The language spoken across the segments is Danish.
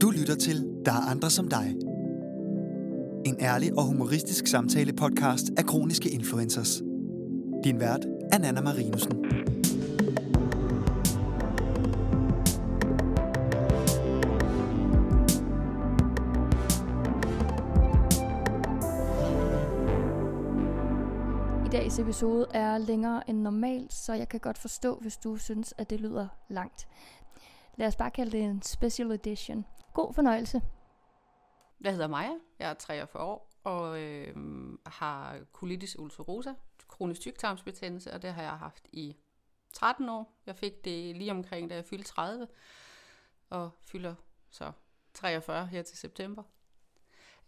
Du lytter til Der er andre som dig. En ærlig og humoristisk samtale podcast af kroniske influencers. Din vært er Nana Marinussen. I dagens episode er længere end normalt, så jeg kan godt forstå, hvis du synes, at det lyder langt. Lad os bare kalde det en special edition. God fornøjelse. Jeg hedder Maja, jeg er 43 år og øh, har colitis ulcerosa, kronisk tyktarmsbetændelse, og det har jeg haft i 13 år. Jeg fik det lige omkring, da jeg fyldte 30, og fylder så 43 her til september.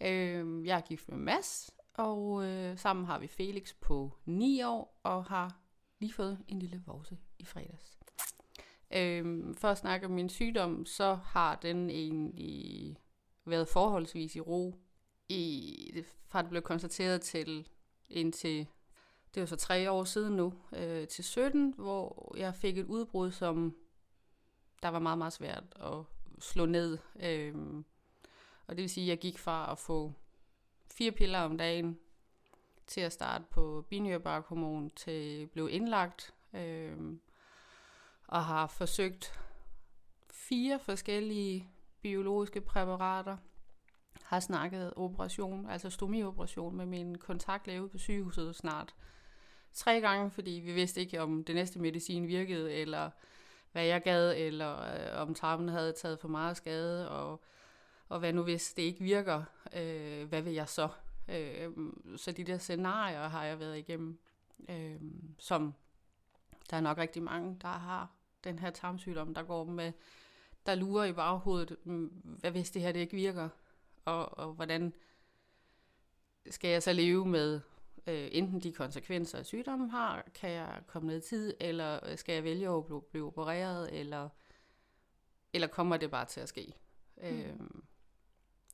Øh, jeg er gift med Mads, og øh, sammen har vi Felix på 9 år, og har lige fået en lille vovse i fredags. Øh, for at snakke om min sygdom, så har den egentlig været forholdsvis i ro i, fra det blev konstateret til indtil, det var så tre år siden nu, øh, til 17, hvor jeg fik et udbrud, som der var meget, meget svært at slå ned. Øhm, og det vil sige, at jeg gik fra at få fire piller om dagen til at starte på binyrbarkhormon til blev indlagt øh, og har forsøgt fire forskellige biologiske præparater. Har snakket operation, altså stomioperation med min kontaktlæge på sygehuset snart tre gange, fordi vi vidste ikke, om det næste medicin virkede, eller hvad jeg gad, eller øh, om tarmen havde taget for meget skade, og, og hvad nu hvis det ikke virker, øh, hvad vil jeg så? Øh, så de der scenarier har jeg været igennem, øh, som der er nok rigtig mange, der har den her tarmsygdom, der går med, der lurer i baghovedet, mm, hvad hvis det her det ikke virker, og, og hvordan skal jeg så leve med øh, enten de konsekvenser, sygdommen har, kan jeg komme ned i tid, eller skal jeg vælge at blive, blive opereret, eller, eller kommer det bare til at ske? Mm. Øh,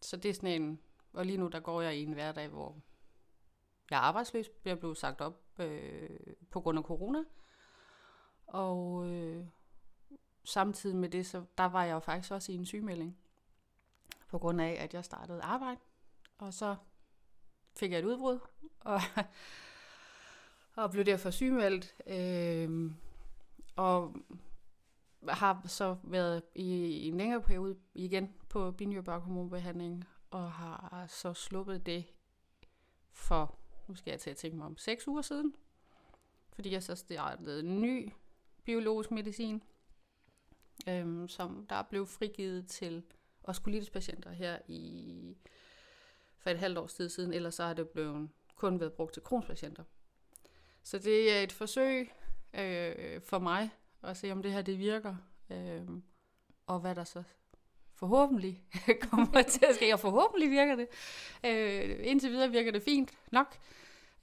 så det er sådan en, og lige nu der går jeg i en hverdag, hvor jeg er arbejdsløs, jeg blev sagt op øh, på grund af corona, og øh, samtidig med det, så der var jeg jo faktisk også i en sygemelding, på grund af, at jeg startede arbejde, og så fik jeg et udbrud, og, og blev derfor sygemeldt, øh, og har så været i en længere periode igen på binyrbarkhormonbehandling, og har så sluppet det for, nu skal jeg til at tænke mig om, seks uger siden, fordi jeg så startede en ny biologisk medicin, øhm, som der blev frigivet til os patienter her i for et halvt års tid siden, ellers så har det blevet kun været brugt til kronspatienter. Så det er et forsøg øh, for mig at se, om det her det virker, øh, og hvad der så forhåbentlig kommer til at ske, og forhåbentlig virker det. Øh, indtil videre virker det fint nok,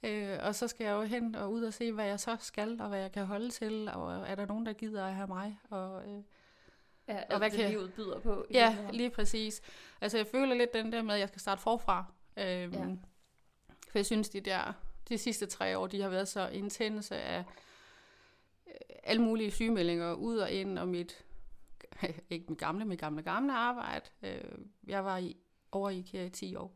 øh, og så skal jeg jo hen og ud og se, hvad jeg så skal, og hvad jeg kan holde til, og er der nogen, der gider at have mig, og... Øh, Ja, og hvad det kan livet byder på. Ja, lige præcis. Altså jeg føler lidt den der med, at jeg skal starte forfra. Øhm, ja. For jeg synes, de der de sidste tre år, de har været så intense af øh, alle mulige sygemeldinger ud og ind, og mit, ikke mit gamle, mit gamle, gamle arbejde. Øh, jeg var i, over i IKEA i 10 år.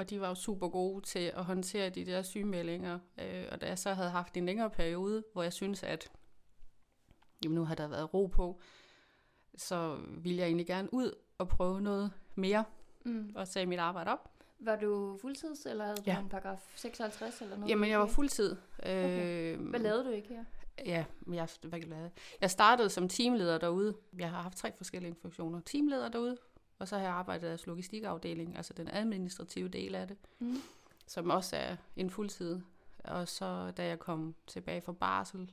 Og de var jo super gode til at håndtere de der sygemeldinger. Øh, og da jeg så havde haft en længere periode, hvor jeg synes, at jamen, nu har der været ro på, så ville jeg egentlig gerne ud og prøve noget mere, mm. og tage mit arbejde op. Var du fuldtids, eller havde ja. du en paragraf 56 eller noget? Jamen, jeg var fuldtid. Okay. Øh, hvad lavede du ikke her? Ja, jeg, hvad lavede jeg? startede som teamleder derude. Jeg har haft tre forskellige funktioner. Teamleder derude, og så har jeg arbejdet as logistikafdeling, altså den administrative del af det, mm. som også er en fuldtid. Og så da jeg kom tilbage fra barsel,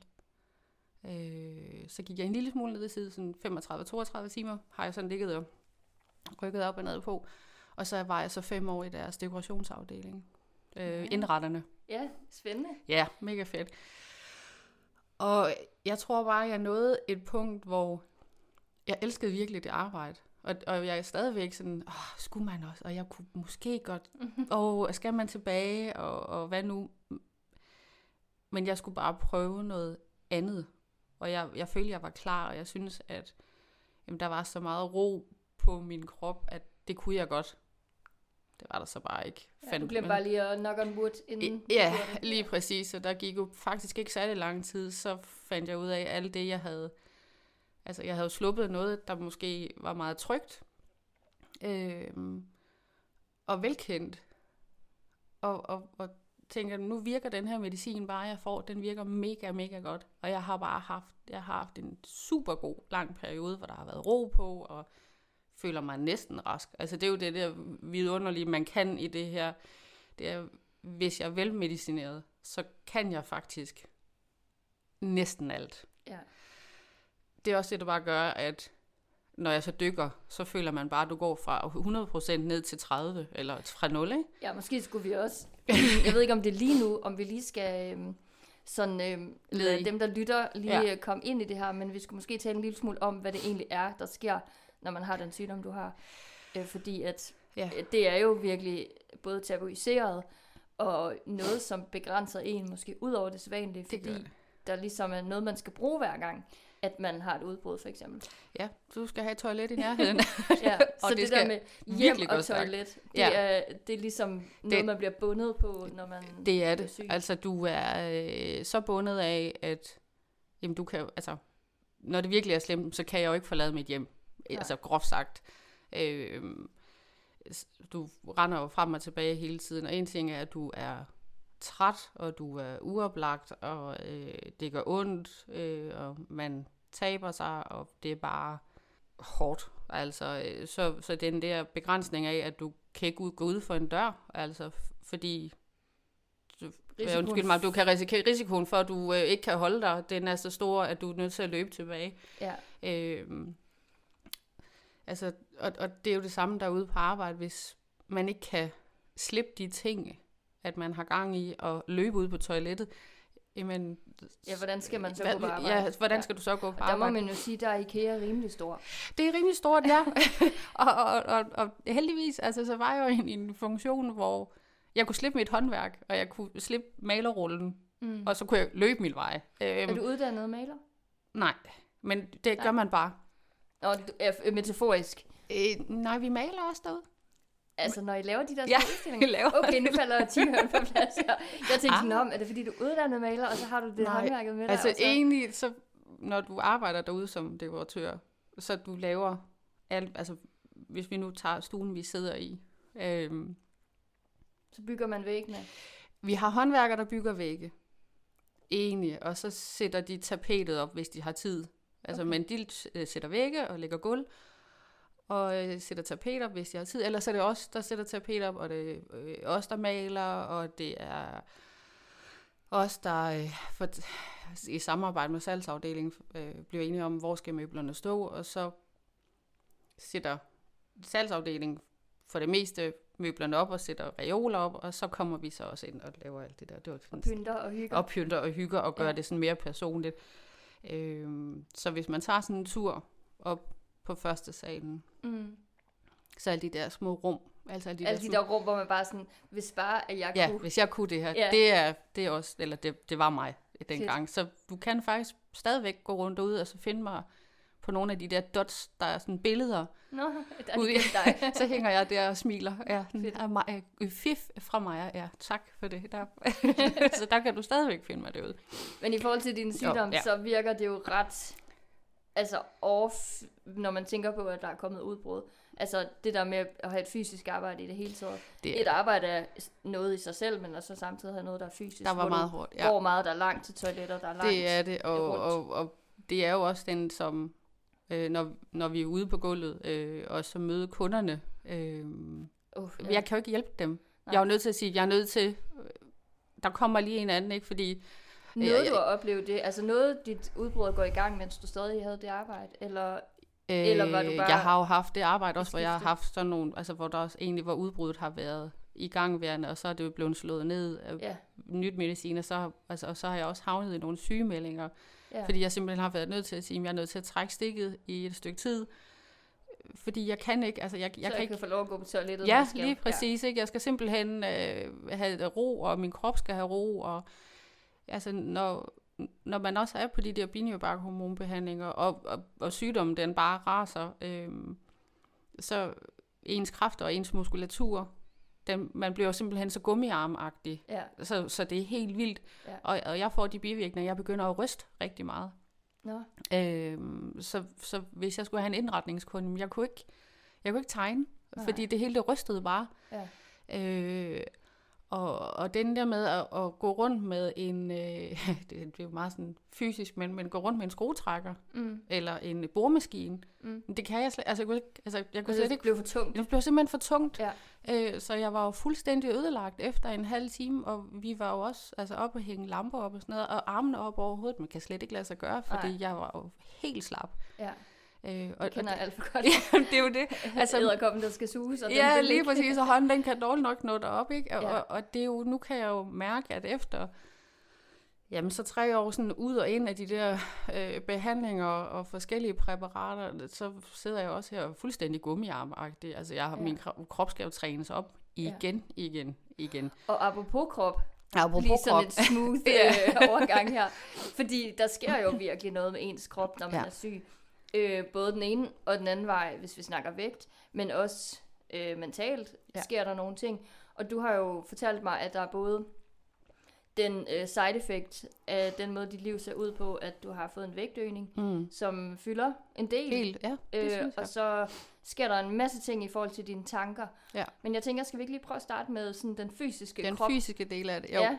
Øh, så gik jeg en lille smule ned i side, sådan 35-32 timer har jeg sådan ligget og rykket op og ned på. Og så var jeg så fem år i deres dekorationsafdeling. Øh, ja. Indretterne. Ja, spændende. Ja, mega fedt. Og jeg tror bare, jeg nåede et punkt, hvor jeg elskede virkelig det arbejde. Og, og jeg er stadigvæk sådan, åh, skulle man også? Og jeg kunne måske godt, og skal man tilbage, og, og hvad nu? Men jeg skulle bare prøve noget andet. Og jeg, jeg følte, jeg var klar, og jeg synes, at jamen, der var så meget ro på min krop, at det kunne jeg godt. Det var der så bare ikke. Ja, du glemte bare lige at knock on wood inden. Ja, lige præcis. Og der gik jo faktisk ikke særlig lang tid, så fandt jeg ud af alt det, jeg havde... Altså, jeg havde sluppet noget, der måske var meget trygt. øh, og velkendt. Og, og, og tænker, nu virker den her medicin bare, jeg får, den virker mega, mega godt. Og jeg har bare haft, jeg har haft en super god lang periode, hvor der har været ro på, og føler mig næsten rask. Altså det er jo det der vidunderlige, man kan i det her. Det er, hvis jeg er velmedicineret, så kan jeg faktisk næsten alt. Ja. Det er også det, der bare gør, at når jeg så dykker, så føler man bare, at du går fra 100% ned til 30, eller fra 0, ikke? Ja, måske skulle vi også. Jeg ved ikke, om det er lige nu, om vi lige skal øhm, sådan, øhm, lade dem, der lytter, lige ja. komme ind i det her, men vi skulle måske tale en lille smule om, hvad det egentlig er, der sker, når man har den sygdom, du har. Øh, fordi at ja. det er jo virkelig både tabuiseret, og noget, som begrænser en måske ud over det sædvanlige, fordi det der ligesom er noget, man skal bruge hver gang at man har et udbrud, for eksempel. Ja, du skal have et toilet i nærheden. ja, så det, det der med hjem og toilet, det, ja. er, det er ligesom noget, det, man bliver bundet på, når man Det er det. Syg. Altså, du er øh, så bundet af, at jamen, du kan, altså, når det virkelig er slemt, så kan jeg jo ikke forlade mit hjem. Nej. Altså, groft sagt. Øh, du render jo frem og tilbage hele tiden, og en ting er, at du er træt, og du er uoplagt, og øh, det gør ondt, øh, og man taber sig, og det er bare hårdt. Altså, øh, så, så den der begrænsning af, at du kan ikke gå ud for en dør, altså, fordi du, risikoen. undskyld mig, du kan risikere risikoen for, at du øh, ikke kan holde dig, den er så stor, at du er nødt til at løbe tilbage. Ja. Øh, altså, og, og det er jo det samme derude på arbejde, hvis man ikke kan slippe de ting, at man har gang i at løbe ud på toilettet, jamen... Ja, hvordan skal man så hvad, gå på arbejde? Ja, hvordan skal ja. du så gå på arbejde? Der må man jo sige, der er IKEA rimelig stor. Det er rimelig stort, ja. og, og, og, og heldigvis, altså, så var jeg jo i en funktion, hvor jeg kunne slippe mit håndværk, og jeg kunne slippe malerrullen, mm. og så kunne jeg løbe min vej. er du uddannet maler? Nej, men det nej. gør man bare. Og metaforisk? Øh, nej, vi maler også derude. Altså, når I laver de der ja, udstillinger? laver Okay, nu falder timehøren på plads her. Jeg tænkte sådan ah. om, er det fordi, du er uddannet maler, og så har du det Nej, håndværket med dig? altså så... egentlig, så, når du arbejder derude som dekoratør, så du laver, alt, altså hvis vi nu tager stuen, vi sidder i. Øhm, så bygger man væggene? Vi har håndværkere, der bygger vægge. Egentlig, og så sætter de tapetet op, hvis de har tid. Altså, okay. men de øh, sætter vægge og lægger gulv, og øh, sætter tapeter, hvis jeg har tid. Ellers er det os, der sætter tapeter op, og det er øh, os, der maler, og det er os, der øh, for, i samarbejde med salgsafdelingen øh, bliver enige om, hvor skal møblerne stå, og så sætter salgsafdelingen for det meste møblerne op og sætter reoler op, og så kommer vi så også ind og laver alt det der. Det var og pynter og hygger. Og pynter og hygger og gør ja. det sådan mere personligt. Øh, så hvis man tager sådan en tur op på første salen. Mm. Så alle de der små rum. Altså alle de, alle der, de der rum, hvor man bare sådan, hvis bare at jeg ja, kunne. Hvis jeg kunne det her. Ja. Det, er, det er også, eller det, det var mig dengang. Så du kan faktisk stadigvæk gå rundt ud og så finde mig på nogle af de der dots, der er sådan billeder. Nå, der er det dig. så hænger jeg der og smiler. Ja, er mig, fif fra mig. Ja, tak for det. Der. så der kan du stadigvæk finde mig derude. Men i forhold til din sygdom, jo, ja. så virker det jo ret altså off, når man tænker på, at der er kommet udbrud. Altså det der med at have et fysisk arbejde i det hele taget. Det, et arbejde er noget i sig selv, men også samtidig have noget, der er fysisk. Der var meget hårdt, ja. går meget, der er langt til toiletter, der er langt Det er det, og, og, og det er jo også den, som øh, når, når vi er ude på gulvet, øh, og så møde kunderne. Øh, uh, ja. Jeg kan jo ikke hjælpe dem. Nej. Jeg er jo nødt til at sige, jeg er nødt til, der kommer lige en anden, ikke? Fordi noget, du har oplevet det? Altså noget, dit udbrud går i gang, mens du stadig havde det arbejde? Eller, øh, eller var du bare... Jeg har jo haft det arbejde også, hvor jeg har haft sådan nogle, altså hvor der også egentlig, hvor udbruddet har været i gangværende, og så er det jo blevet slået ned af ja. nyt medicin, og så, altså, og så har jeg også havnet i nogle sygemeldinger, ja. fordi jeg simpelthen har været nødt til at sige, at jeg er nødt til at trække stikket i et stykke tid, fordi jeg kan ikke, altså jeg, jeg så kan jeg ikke... kan få lov at gå på toilettet? Ja, lige præcis, ja. ikke? Jeg skal simpelthen øh, have ro, og min krop skal have ro, og altså når, når man også er på de der binyrbarkhormonbehandlinger, og, og, og sygdommen den bare raser, øh, så ens kræfter og ens muskulatur, den, man bliver jo simpelthen så gummiarmagtig. Ja. Så, så det er helt vildt. Ja. Og, og jeg får de bivirkninger, jeg begynder at ryste rigtig meget. Nå. Øhm, så, så hvis jeg skulle have en indretningskunde, jeg kunne ikke, jeg kunne ikke tegne, Nej. fordi det hele det rystede bare. Ja. Øh, og, og den der med at, at gå rundt med en, øh, det, det er jo meget sådan fysisk, men, men gå rundt med en skruetrækker, Mm. eller en boremaskine, Mm. det kan jeg slet, altså jeg kunne ikke, altså jeg kunne Altså, slet det ikke, blev for tungt. det blev simpelthen for tungt. Ja. Øh, så jeg var jo fuldstændig ødelagt efter en halv time, og vi var jo også altså, op og hænge lamper op og sådan noget, og armene op over hovedet, man kan slet ikke lade sig gøre, fordi Nej. jeg var jo helt slap. Ja, Øh, og, jeg kender og, alt for godt. ja, det er jo det. Altså, Æderkoppen, der skal suges, og den Ja, vil lige præcis, og hånden den kan dårligt nok nå derop, ikke? Og, Ja. og, og det er jo, nu kan jeg jo mærke, at efter jamen, så tre år sådan ud og ind af de der øh, behandlinger og forskellige præparater, så sidder jeg også her er fuldstændig gummiarmagtig. Altså, jeg har, Ja. min kro- krop skal jo trænes op Ja. igen, igen, igen. Og apropos krop, Apropos lige sådan krop. et smooth Ja. øh, overgang her. Fordi der sker jo virkelig noget med ens krop, når man. Ja. er syg. Øh, både den ene og den anden vej, hvis vi snakker vægt, men også øh, mentalt ja. Sker der nogle ting. Og du har jo fortalt mig, at der er både den øh, side effect af den måde, dit liv ser ud på, at du har fået en vægtøgning, Mm. som fylder en del. Helt, ja, det Øh, synes og så sker der en masse ting i forhold til dine tanker. Ja. Men jeg tænker, skal vi ikke lige prøve at starte med sådan den fysiske Den krop? fysiske del af det. Jo. Ja.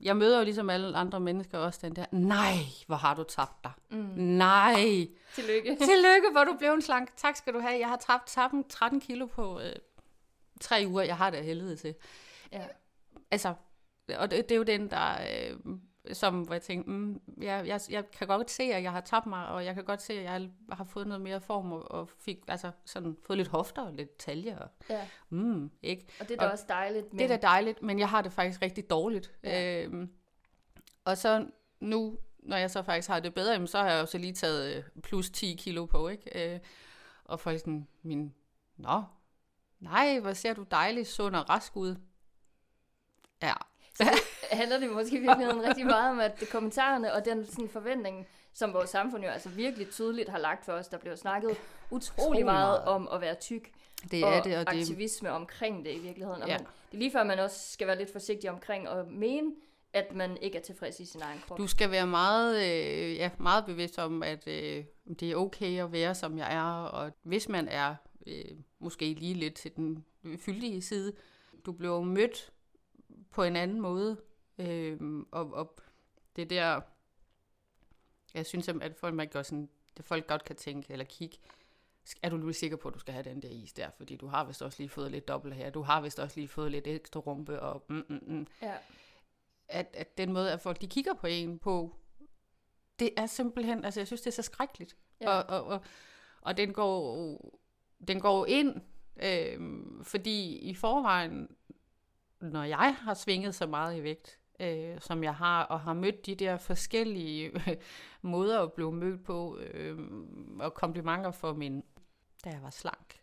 Jeg møder jo ligesom alle andre mennesker også den der, nej, hvor har du tabt dig. Mm. Nej, Tillykke. Tillykke, hvor du blev en slank. Tak skal du have. Jeg har tabt, tabt 13 kilo på øh, tre uger. Jeg har det helvede til. Ja. Altså, og det, det er jo den, der... Øh, som hvor jeg tænkte, mm, jeg, jeg, jeg kan godt se, at jeg har tabt mig, og jeg kan godt se, at jeg har fået noget mere form, og, og fik altså sådan fået lidt hofter og lidt talje. Og, ja. mm, ikke? Og det er da Og også dejligt. Men... Det er da dejligt, men jeg har det faktisk rigtig dårligt. Ja. Ja. Øhm, og så nu, når jeg så faktisk har det bedre, jamen, så har jeg jo så lige taget øh, plus 10 kilo på, ikke? Øh, og folk sådan, min, nå, nej, hvor ser du dejlig, sund og rask ud. Ja, handler det måske i virkeligheden rigtig meget om, at kommentarerne og den sådan forventning, som vores samfund jo altså virkelig tydeligt har lagt for os, der bliver snakket utrolig Utrolig meget, om at være tyk, det og, er det, og det aktivisme omkring det i virkeligheden. Og Ja. man, det er lige før, man også skal være lidt forsigtig omkring at mene, at man ikke er tilfreds i sin egen krop. Du skal være meget, øh, ja, meget bevidst om, at øh, det er okay at være, som jeg er, og hvis man er øh, måske lige lidt til den fyldige side, du bliver mødt på en anden måde, øh, og, og det der, jeg synes, at folk, man gør sådan, det folk godt kan tænke eller kigge, er du nu sikker på, at du skal have den der is der, fordi du har vist også lige fået lidt dobbelt her, du har vist også lige fået lidt ekstra rumpe, og mm, mm, mm Ja. at, at den måde, at folk de kigger på en på, det er simpelthen, altså jeg synes, det er så skrækkeligt. Ja. Og, og, og, og den går den går ind, øh, fordi i forvejen, når jeg har svinget så meget i vægt, øh, som jeg har, og har mødt de der forskellige måder at blive mødt på, øh, og komplimenter for min, da jeg var slank,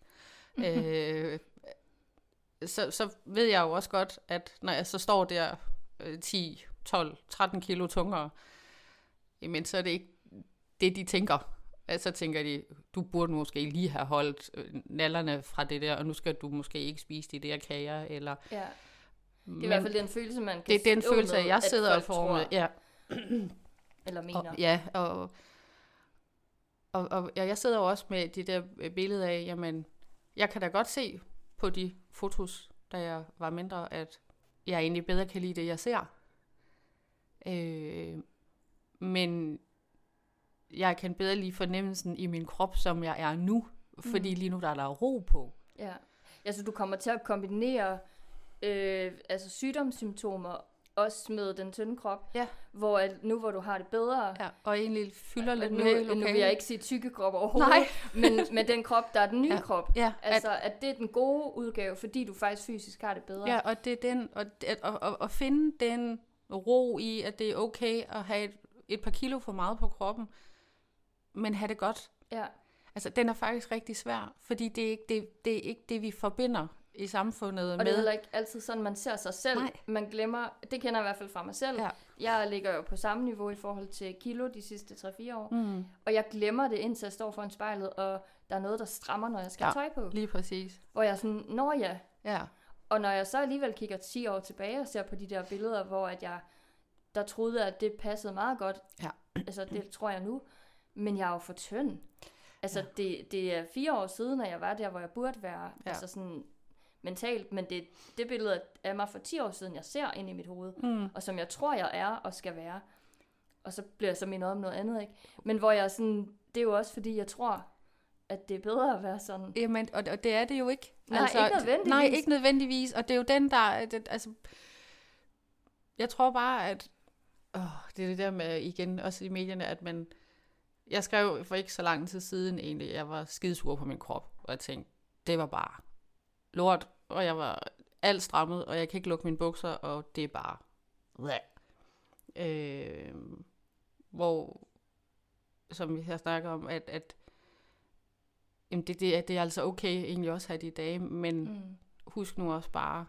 øh, så, så ved jeg jo også godt, at når jeg så står der øh, 10, 12, 13 kilo tungere, jamen så er det ikke det, de tænker. Altså, Så tænker de, du burde måske lige have holdt øh, nallerne fra det der, og nu skal du måske ikke spise de der kager, eller... ja. Det er i hvert fald den følelse, man kan det er den følelse, med, jeg sidder og får med. Ja, Eller mener. og, ja, og, og, og ja, jeg sidder jo også med det der billede af, jamen, jeg kan da godt se på de fotos, da jeg var mindre, at jeg egentlig bedre kan lide det, jeg ser. Øh, men jeg kan bedre lide fornemmelsen i min krop, som jeg er nu. Fordi Mm. lige nu der er der ro på. Ja. Altså, du kommer til at kombinere øh, altså sygdomssymptomer også med den tynde krop. Ja. Hvor at nu, hvor du har det bedre, Ja, og egentlig fylder og lidt nu, mere nu vil jeg ikke sige tykke krop overhovedet, Nej. men med den krop, der er den nye Ja. krop. Ja, Altså, at det er den gode udgave, fordi du faktisk fysisk har det bedre. Ja, og det er den, og, det- og, og, og finde den ro i, at det er okay at have et, et par kilo for meget på kroppen, men have det godt. ja. Altså, den er faktisk rigtig svær, fordi det er ikke det, det, er ikke det vi forbinder i samfundet Og med. det er heller ikke altid sådan, man ser sig selv. Nej. Man glemmer, det kender jeg i hvert fald fra mig selv. Ja. Jeg ligger jo på samme niveau i forhold til kilo de sidste 3-4 år. Mm. Og jeg glemmer det, indtil jeg står foran spejlet og der er noget, der strammer, når jeg skal Ja. tøj på. Lige præcis. Hvor jeg er sådan, når ja. Ja. Og når jeg så alligevel kigger 10 år tilbage og ser på de der billeder, hvor at jeg der troede, at det passede meget godt. Ja. Altså, det tror jeg nu. Men jeg er jo for tynd. Altså, Ja. det, det er fire år siden, at jeg var der, hvor jeg burde være. Ja. Altså sådan mentalt. Men det, det billede af mig for 10 år siden, jeg ser ind i mit hoved. Mm. Og som jeg tror, jeg er og skal være. Og så bliver jeg så mindet om noget andet, ikke? Men hvor jeg sådan... Det er jo også, fordi jeg tror, at det er bedre at være sådan... Jamen, og, og det er det jo ikke. Altså, Nej, ikke nødvendigvis. Nej, ikke nødvendigvis. Og det er jo den, der... er- Det, altså, jeg tror bare, at... Åh, det er det der med, igen, også i medierne, at man... Jeg skrev for ikke så lang tid siden egentlig, jeg var skidesur på min krop, og jeg tænkte, det var bare lort, og jeg var alt strammet, og jeg kan ikke lukke mine bukser, og det er bare... Øh, hvor, som vi har snakket om, at, at jamen det, det, er, det er altså okay egentlig også at have de dage, men mm. Husk nu også bare,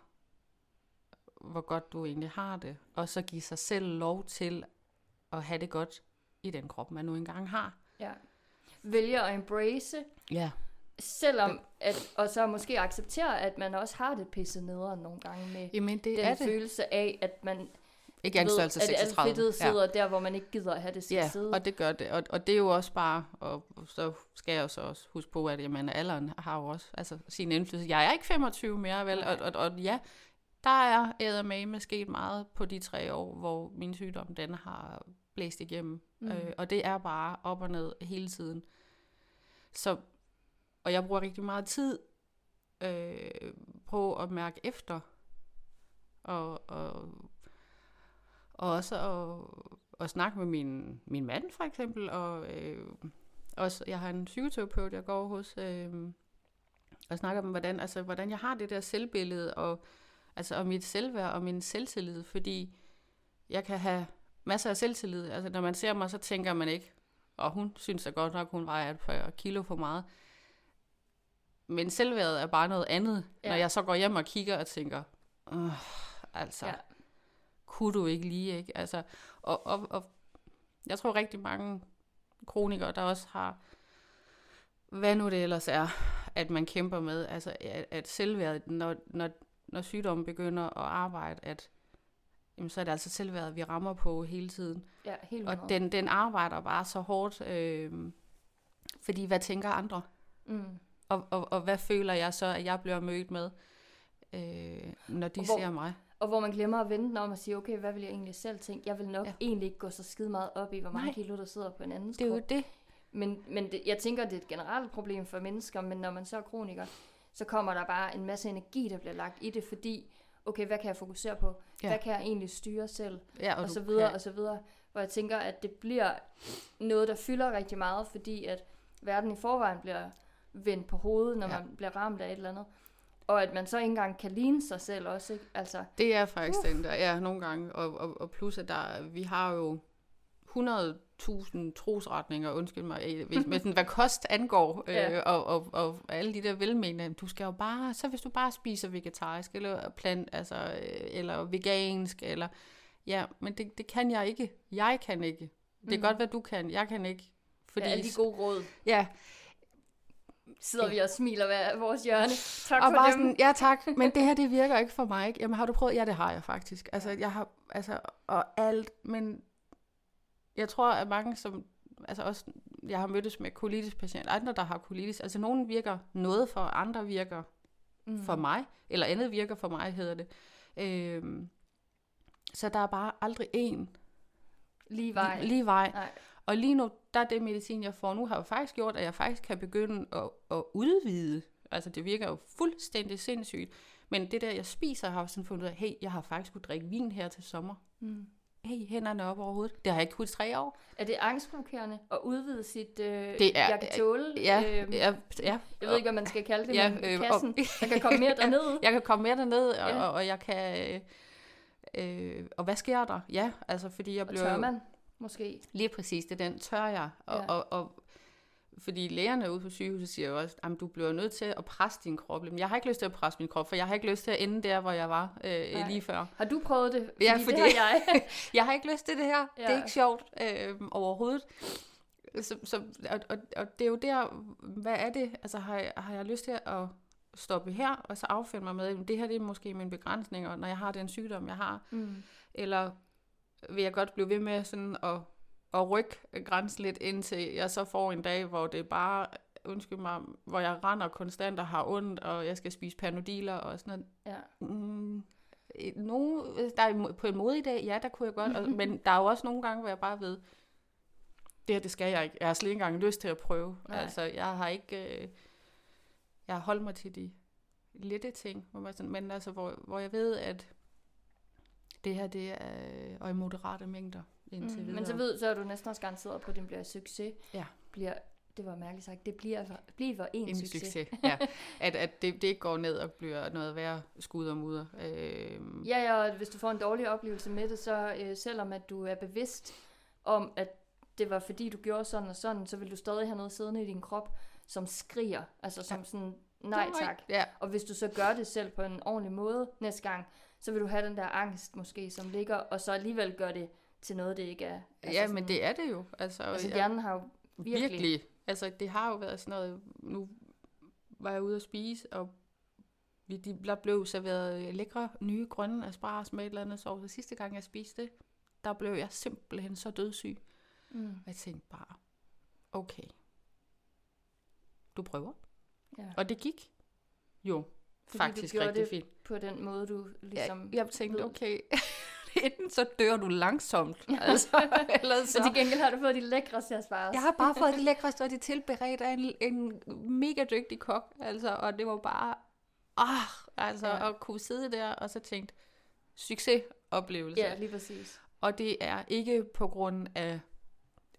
hvor godt du egentlig har det, og så give sig selv lov til at have det godt i den krop, man nu engang har. Ja. Vælger at embrace, Ja. Selvom at, og så måske acceptere, at man også har det pisset nederen nogle gange med Jamen, det den er det. følelse af, at man Ikke at alt 36. fedtet sidder der, hvor man ikke gider at have det skal Ja, sidde. og det gør det. Og, og det er jo også bare, og så skal jeg jo så også huske på, at jamen, alderen har jo også altså, sin indflydelse. Jeg er ikke 25 mere, vel? Og, og, og ja, der er eddermame sket meget på de tre år, hvor min sygdom, den har blæst igennem. Mm. Øh, og det er bare op og ned hele tiden. Så, og jeg bruger rigtig meget tid øh, på at mærke efter. Og, og, og også at, at snakke med min, min mand for eksempel. Og øh, også, jeg har en psykoterapeut, jeg går hos, øh, og snakker om, hvordan, altså, hvordan jeg har det der selvbillede, og, altså, og mit selvværd og min selvtillid, fordi jeg kan have masser af selvtillid. Altså, når man ser mig, så tænker man ikke, og hun synes da godt nok, hun vejer et par kilo for meget. Men selvværdet er bare noget andet, ja. Når jeg så går hjem og kigger og tænker, "Åh, altså, ja. Kunne du ikke lige, ikke? Altså, og, og, og jeg tror rigtig mange kronikere, der også har, hvad nu det ellers er, at man kæmper med, altså at, at selvværdet, når, når, når sygdommen begynder at arbejde, at jamen, så er det altså selvværdet, vi rammer på hele tiden. Ja, helt Og den, den arbejder bare så hårdt, øh, fordi hvad tænker andre? Mm. Og, og, og hvad føler jeg så, at jeg bliver mødt med, øh, når de Og hvor- ser mig? Og hvor man glemmer at vende den om og sige, okay, hvad vil jeg egentlig selv tænke? Jeg vil nok Ja. egentlig ikke gå så skide meget op i, hvor mange Nej. kilo, der sidder på en anden Det er jo krop. det. Men, men det, jeg tænker, det er et generelt problem for mennesker, men når man så er kroniker, så kommer der bare en masse energi, der bliver lagt i det, fordi, okay, hvad kan jeg fokusere på? Ja. Hvad kan jeg egentlig styre selv? Ja, Og, og så videre, kan- og så videre. Hvor jeg tænker, at det bliver noget, der fylder rigtig meget, fordi at verden i forvejen bliver vendt på hovedet, når Ja. man bliver ramt af et eller andet. Og at man så ikke engang kan ligne sig selv også, ikke? Altså, Det er faktisk den der, ja, nogle gange. Og, og, og plus, at der, vi har jo 100.000 trosretninger, undskyld mig, hvis, med sådan, hvad kost angår, øh, Ja. og, og, og alle de der velmenende, du skal jo bare, så hvis du bare spiser vegetarisk, eller plant, altså, øh, eller vegansk, eller, ja, men det, det kan jeg ikke. Jeg kan ikke. Det er Mm. godt, hvad du kan. Jeg kan ikke. fordi Fordi, ja, alle de gode råd ja, sidder vi og smiler ved vores hjørne. Tak og for bare dem. sådan, ja tak, men det her, det virker ikke for mig. Ikke? Jamen har du prøvet? Ja, det har jeg faktisk. Altså, jeg har, altså, og alt, men jeg tror, at mange, som, altså også, jeg har mødtes med colitis-patienter, andre, der har colitis, altså nogen virker noget for, andre virker mm. for mig, eller andet virker for mig, hedder det. Øhm, så der er bare aldrig én Lige vej. lige, lige vej. Nej. Og lige nu, der er det medicin, jeg får nu, har jo faktisk gjort, at jeg faktisk kan begynde at, at udvide. Altså, det virker jo fuldstændig sindssygt. Men det der, jeg spiser, har jeg sådan fundet ud af, hey, jeg har faktisk kunne drikke vin her til sommer. Mm. Hey, hænderne op over hovedet. Det har jeg ikke kunnet i tre år. Er det angstprovokerende at udvide sit, øh, Det er- jeg kan tåle? Ja, øhm, ja, ja. Jeg ved ikke, hvad man skal kalde det, Ja, men øh, kassen, og- der kan komme mere derned. Jeg kan komme mere derned, og, Ja. og, og jeg kan... Øh, øh, og hvad sker der? Ja, altså, fordi jeg Og bliver... tør man, måske. Lige præcis, det er den tør jeg. Og, Ja. og, og fordi lægerne ude på sygehuset siger jo også, at du bliver nødt til at presse din krop. Men jeg har ikke lyst til at presse min krop, for jeg har ikke lyst til at ende der, hvor jeg var øh, Nej. lige før. Har du prøvet det? Fordi Ja, det fordi- har jeg. Jeg har ikke lyst til det her. Ja. Det er ikke sjovt øh, overhovedet. Så, så, og, og, og det er jo der, hvad er det? Altså har jeg, har jeg lyst til at stoppe her, og så affinde mig med, at det her det er måske min begrænsning, og når jeg har den sygdom, jeg har. Mm. Eller vil jeg godt blive ved med sådan at, at rykke grænsen lidt, indtil jeg så får en dag, hvor det bare, undskyld mig, hvor jeg render konstant og har ondt, og jeg skal spise panodiler og sådan noget. Ja. Mm, nogle, der er på en modig dag, ja, der kunne jeg godt, og, men der er jo også nogle gange, hvor jeg bare ved, det her, det skal jeg ikke. Jeg har slet ikke engang lyst til at prøve. Nej. Altså, jeg har ikke, øh, jeg har holdt mig til de lette ting, hvor man sådan, men altså, hvor, hvor jeg ved, at det her, det er og i moderate mængder indtil Mm. videre. Men så ved så er du næsten også garanteret på, at den bliver succes. Ja. Bliver, det var mærkeligt sagt, det bliver, bliver en, en succes. succes. ja. At, at det, det ikke går ned og bliver noget værre skud og mudder. Øhm, Ja, ja, og hvis du får en dårlig oplevelse med det, så øh, selvom at du er bevidst om, at det var fordi, du gjorde sådan og sådan, så vil du stadig have noget siddende i din krop, som skriger. Altså som sådan, nej tak. Ja, Og hvis du så gør det selv på en ordentlig måde næste gang, så vil du have den der angst måske, som ligger, og så alligevel gør det til noget, det ikke er. Altså ja sådan, men det er det jo. Altså, Altså hjernen har jo virkelig... Virkelig. virkelig. Altså, det har jo været sådan noget, nu var jeg ude at spise, og vi, de, der blev serveret lækre, nye, grønne asparges med et eller andet sovs. Og sidste gang, jeg spiste det, der blev jeg simpelthen så dødssyg. Mm, Og jeg tænkte bare, okay, du prøver. ja. Og det gik jo Fordi faktisk du rigtig det fint. på den måde, du ligesom... Ja, jeg tænkte, okay, enten så dør du langsomt, altså, eller Så så... til gengæld har du fået de lækreste asparges. Jeg har bare fået det lækreste, og er tilberedt af en, en mega dygtig kok, altså, og det var bare, ah, altså, Ja. at kunne sidde der, og så tænkt, succesoplevelse. Ja, lige præcis. Og det er ikke på grund af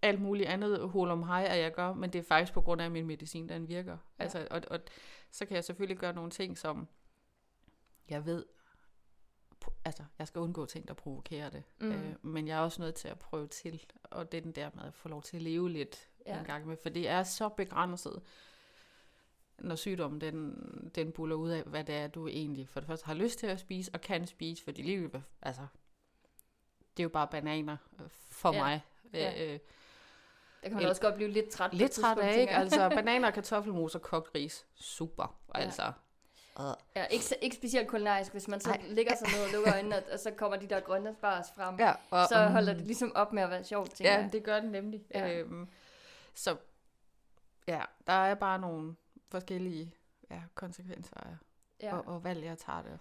alt muligt andet hul om hej, at jeg gør, men det er faktisk på grund af, at min medicin, den virker. Ja. Altså, og, og så kan jeg selvfølgelig gøre nogle ting, som jeg ved, altså, jeg skal undgå ting, der provokerer det. Mm. Øh, men jeg er også nødt til at prøve til, og det er den der med at få lov til at leve lidt Ja. en gang med, for det er så begrænset, når sygdommen den, den buller ud af, hvad det er, du egentlig for det første har lyst til at spise, og kan spise, fordi livet, altså, det er jo bare bananer øh, for Ja. ja. mig. Ja. Øh, Der kan man El- også godt blive lidt træt. lidt træt af, ikke? Altså, bananer, kartoffelmos og kogt ris. Super, Ja. altså. Ja, ikke, ikke specielt kulinarisk, hvis man så Nej. ligger sig ned og lukker øjnene, og, og så kommer de der grønne spars frem. Ja, og, så holder det ligesom op med at være sjovt, tænker Ja, jeg. det gør den nemlig. Ja. Øhm, så ja, der er bare nogle forskellige ja, konsekvenser ja. og, og valg, jeg tager det.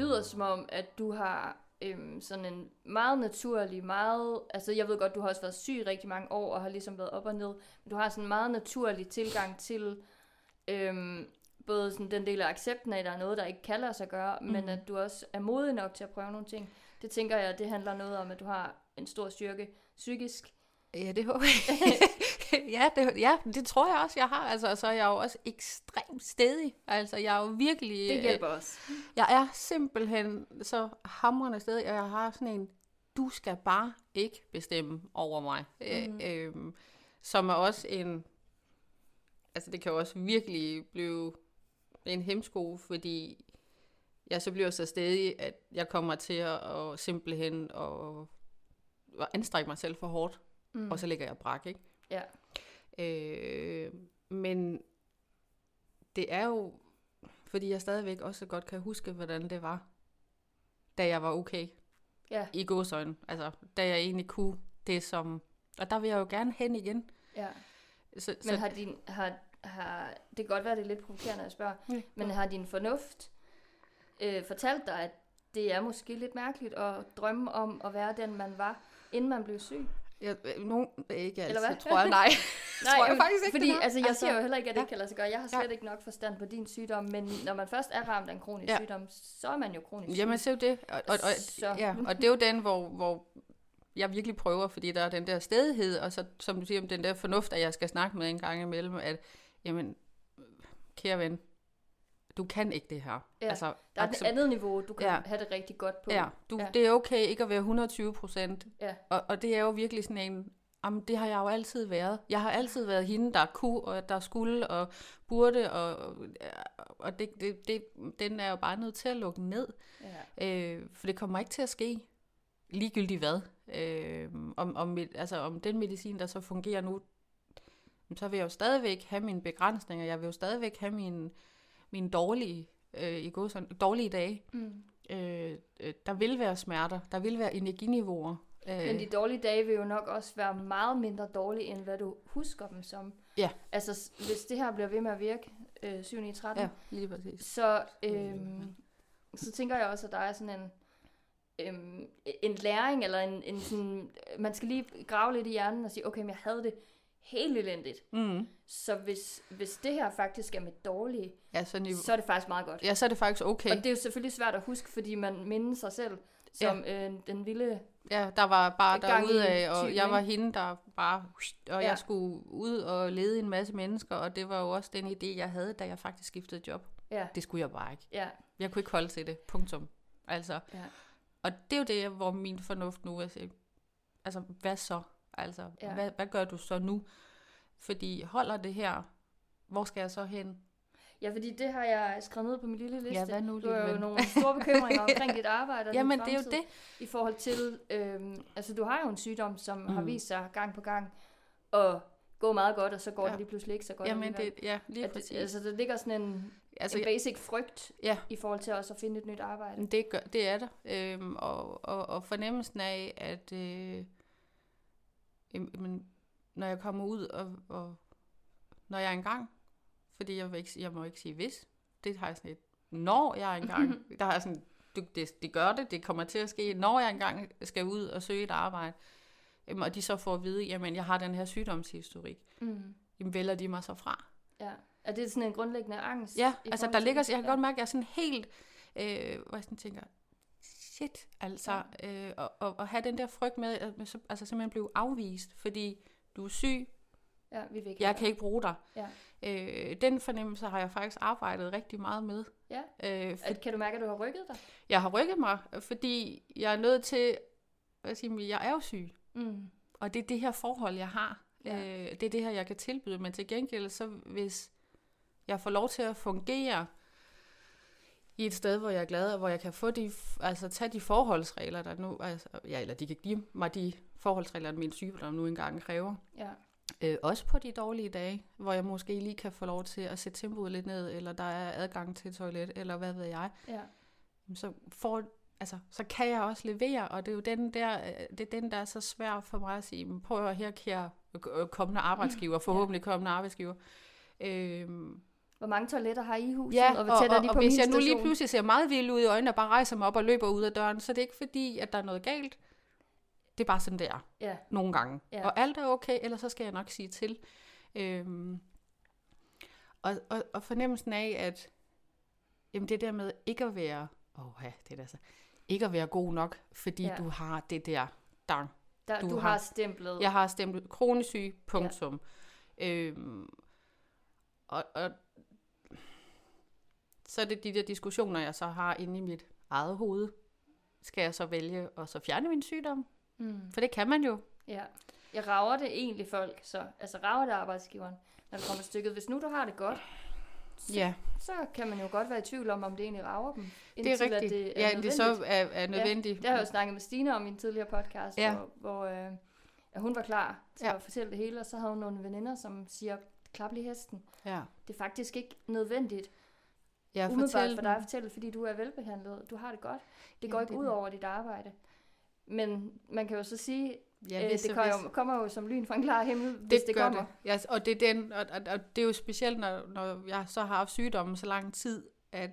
Lyder som om, at du har øhm, sådan en meget naturlig, meget... Altså, jeg ved godt, du har også været syg rigtig mange år, og har ligesom været op og ned. Men du har sådan en meget naturlig tilgang til øhm, både sådan den del af accepten af, at der er noget, der ikke kan lade sig gøre, mm. men at du også er modig nok til at prøve nogle ting. Det tænker jeg, det handler noget om, at du har en stor styrke psykisk. Ja, det håber jeg. ja, det, ja, det tror jeg også, jeg har. Altså, og så er jeg jo også ekstremt stedig. Altså, jeg er jo virkelig... Det øh, hjælper også. Jeg er simpelthen så hamrende stedig, og jeg har sådan en, du skal bare ikke bestemme over mig. Mhm. Mm. Øh, øhm, som er også en, altså det kan jo også virkelig blive en hemsko, fordi jeg så bliver så stedig, at jeg kommer til at, at simpelthen at, at anstrække mig selv for hårdt, mm. og så ligger jeg brak, ikke? Ja. Øh, men det er jo, fordi jeg stadigvæk også godt kan huske, hvordan det var, da jeg var okay Ja, i godsøjne. Altså, da jeg egentlig kunne det som... Og der vil jeg jo gerne hen igen. ja. Så, Men har din, har, har, det kan godt være, det er lidt provokerende at spørge, Ja. men har din fornuft øh, fortalt dig, at det er måske lidt mærkeligt at drømme om at være den, man var, inden man blev syg? jeg, nogen, ikke altid, Eller hvad? tror jeg, nej. tror jeg jamen, faktisk ikke, fordi altså, jeg Altså, siger jo heller ikke, at det ja. kan lade sig gøre. Jeg har slet Ja. ikke nok forstand på din sygdom, men når man først er ramt af en kronisk Ja. sygdom, så er man jo kronisk syg. Jamen, er jo det. Og, og, og, Så. ja, og det er jo den, hvor, hvor jeg virkelig prøver, fordi der er den der stedighed, og så, som du siger, den der fornuft, at jeg skal snakke med en gang imellem, at, jamen, kære ven, du kan ikke det her. Ja, altså, der er et andet niveau, du kan Ja. have det rigtig godt på. Ja, du, ja. det er okay ikke at være 120 procent. Ja. Og, og det er jo virkelig sådan en, Jamen, det har jeg jo altid været. Jeg har altid været hende, der kunne, og der skulle, og burde, og, og det, det, det, den er jo bare nødt til at lukke ned. Ja. Øh, for det kommer ikke til at ske, ligegyldigt hvad. Øh, om, om, altså, om den medicin, der så fungerer nu, så vil jeg jo stadigvæk have mine begrænsninger. Jeg vil jo stadigvæk have mine, mine dårlige, øh, i god, sådan, dårlige dage. Mm. Øh, øh, der vil være smerter, der vil være energiniveauer, men de dårlige dage vil jo nok også være meget mindre dårlige, end hvad du husker dem som. Ja. Altså, hvis det her bliver ved med at virke øh, 7 9, 13, ja, lige præcis. Så, øhm, så tænker jeg også, at der er sådan en, øhm, en læring, eller en, en sådan, man skal lige grave lidt i hjernen og sige, okay, men jeg havde det helt elendigt. Mm. Så hvis, hvis det her faktisk er med dårlige, ja, så, niveau... så er det faktisk meget godt. Ja, så er det faktisk okay. Og det er jo selvfølgelig svært at huske, fordi man minder sig selv som ja. øh, den vilde Ja, der var bare derude af, og jeg var hende, der bare, og ja. jeg skulle ud og lede en masse mennesker, og det var jo også den idé, jeg havde, da jeg faktisk skiftede job. Ja. Det skulle jeg bare ikke. Ja. Jeg kunne ikke holde til det, punktum. Altså, ja. og det er jo det, hvor min fornuft nu er sige, altså, hvad så? Altså, ja. hvad, hvad gør du så nu? Fordi holder det her, hvor skal jeg så hen? Ja, fordi det har jeg skrevet ned på min lille liste. Ja, hvad nu, du har jo nogle store bekymringer omkring dit arbejde og Jamen, det er jo det. I forhold til, øhm, altså du har jo en sygdom, som mm. har vist sig gang på gang at gå meget godt, og så går ja. det lige pludselig ikke så godt. Jamen, det, ja, lige at, præcis. Altså, der ligger sådan en, altså, en basic frygt ja. i forhold til også at finde et nyt arbejde. Det, gør, det er der. Øhm, og, og, og fornemmelsen af, at øh, jamen, når jeg kommer ud, og, og når jeg engang fordi jeg, vil ikke, jeg må ikke sige hvis. Det har jeg sådan et, når jeg engang, der har jeg sådan, det, det, det gør det, det kommer til at ske, når jeg engang skal ud og søge et arbejde, jamen, og de så får at vide, jamen jeg har den her sygdomshistorik, mm. jamen vælger de mig så fra. Ja, er det sådan en grundlæggende angst? Ja, altså der ligger, jeg kan ja. godt mærke, at jeg er sådan helt, øh, hvor jeg sådan tænker, shit, altså, ja. øh, og, og, og have den der frygt med, at altså simpelthen blive afvist, fordi du er syg, Ja, vi vil jeg kan ikke bruge dig. Ja. Øh, den fornemmelse har jeg faktisk arbejdet rigtig meget med. Ja. Øh, for, kan du mærke, at du har rykket dig? Jeg har rykket mig, fordi jeg er nødt til at sige, jeg er jo syg. Mm. Og det er det her forhold, jeg har. Ja. Øh, det er det her, jeg kan tilbyde. Men til gengæld, så hvis jeg får lov til at fungere i et sted, hvor jeg er glad, og hvor jeg kan få de, altså tage de forholdsregler, der nu, altså, ja, eller de kan give mig de forholdsregler, min sygdom nu engang kræver. Ja. Øh, også på de dårlige dage, hvor jeg måske lige kan få lov til at sætte tempoet lidt ned, eller der er adgang til toilet, eller hvad ved jeg. Ja. Så, får, altså, så kan jeg også levere, og det er jo den der, øh, det er den, der er så svær for mig at sige, prøv at her, kære øh, kommende arbejdsgiver, forhåbentlig kommende arbejdsgiver. Øhm, hvor mange toiletter har I i huset, ja, og hvor tæt er de og, på og hvis jeg nu lige pludselig ser meget vild ud i øjnene, og bare rejser mig op og løber ud af døren, så det er ikke fordi, at der er noget galt. Det er bare sådan, det er. Ja. Nogle gange. Ja. Og alt er okay, ellers så skal jeg nok sige til. Øhm, og, og, og fornemmelsen af, at jamen det der med ikke at være, åh ja, det er så, ikke at være god nok, fordi ja. du har det der, der, der du, du har, har stemplet. Jeg har stemplet kronisk syg, punktum. Ja. Øhm, og, og så er det de der diskussioner, jeg så har inde i mit eget hoved. Skal jeg så vælge at så fjerne min sygdom? Mm. For det kan man jo. Ja. Jeg rager det egentlig folk, så, altså rager det arbejdsgiveren, når det kommer stykket. Hvis nu du har det godt, så, ja. så kan man jo godt være i tvivl om, om det egentlig rager dem. Det er rigtigt. At det er ja, det så er, er nødvendigt. Ja, det har jeg jo snakket med Stine om i en tidligere podcast, ja. hvor, hvor øh, at hun var klar til ja. at fortælle det hele, og så havde hun nogle veninder, som siger, klap lige hesten. Ja. Det er faktisk ikke nødvendigt. Ja, umiddelbart for dig at fortælle, fordi du er velbehandlet, du har det godt. Det ja, går ikke det ud over dit arbejde. Men man kan jo så sige, ja, øh, det kommer jo, kommer jo som lyn fra en klar himmel, det hvis det kommer. Det. Ja, og det er den, og, og, og det er jo specielt, når, når jeg så har haft sygdommen så lang tid, at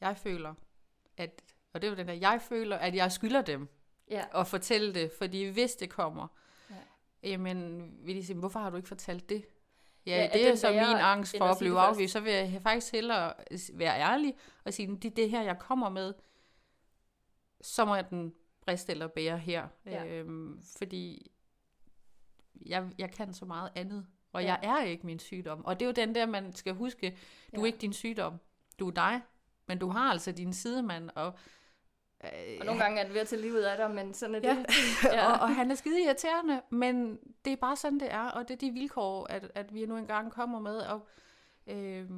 jeg føler, at, og det er jo den der, jeg føler, at jeg skylder dem ja. at fortælle det, fordi hvis det kommer, ja. jamen, vil de sige, hvorfor har du ikke fortalt det? Ja, ja det er så min angst for at blive afvist. Så vil jeg faktisk hellere være ærlig og sige, det er det her, jeg kommer med så må jeg den briste eller bære her. Ja. Øhm, fordi jeg, jeg kan så meget andet. Og ja. jeg er ikke min sygdom. Og det er jo den der, man skal huske. Du ja. er ikke din sygdom. Du er dig. Men du har altså din sidemand. Og Øh, og nogle gange er det ved at tage livet af dig, men sådan er ja. det. Ja. og, og han er skide irriterende, men det er bare sådan, det er, og det er de vilkår, at, at vi nu engang kommer med. Og, øh,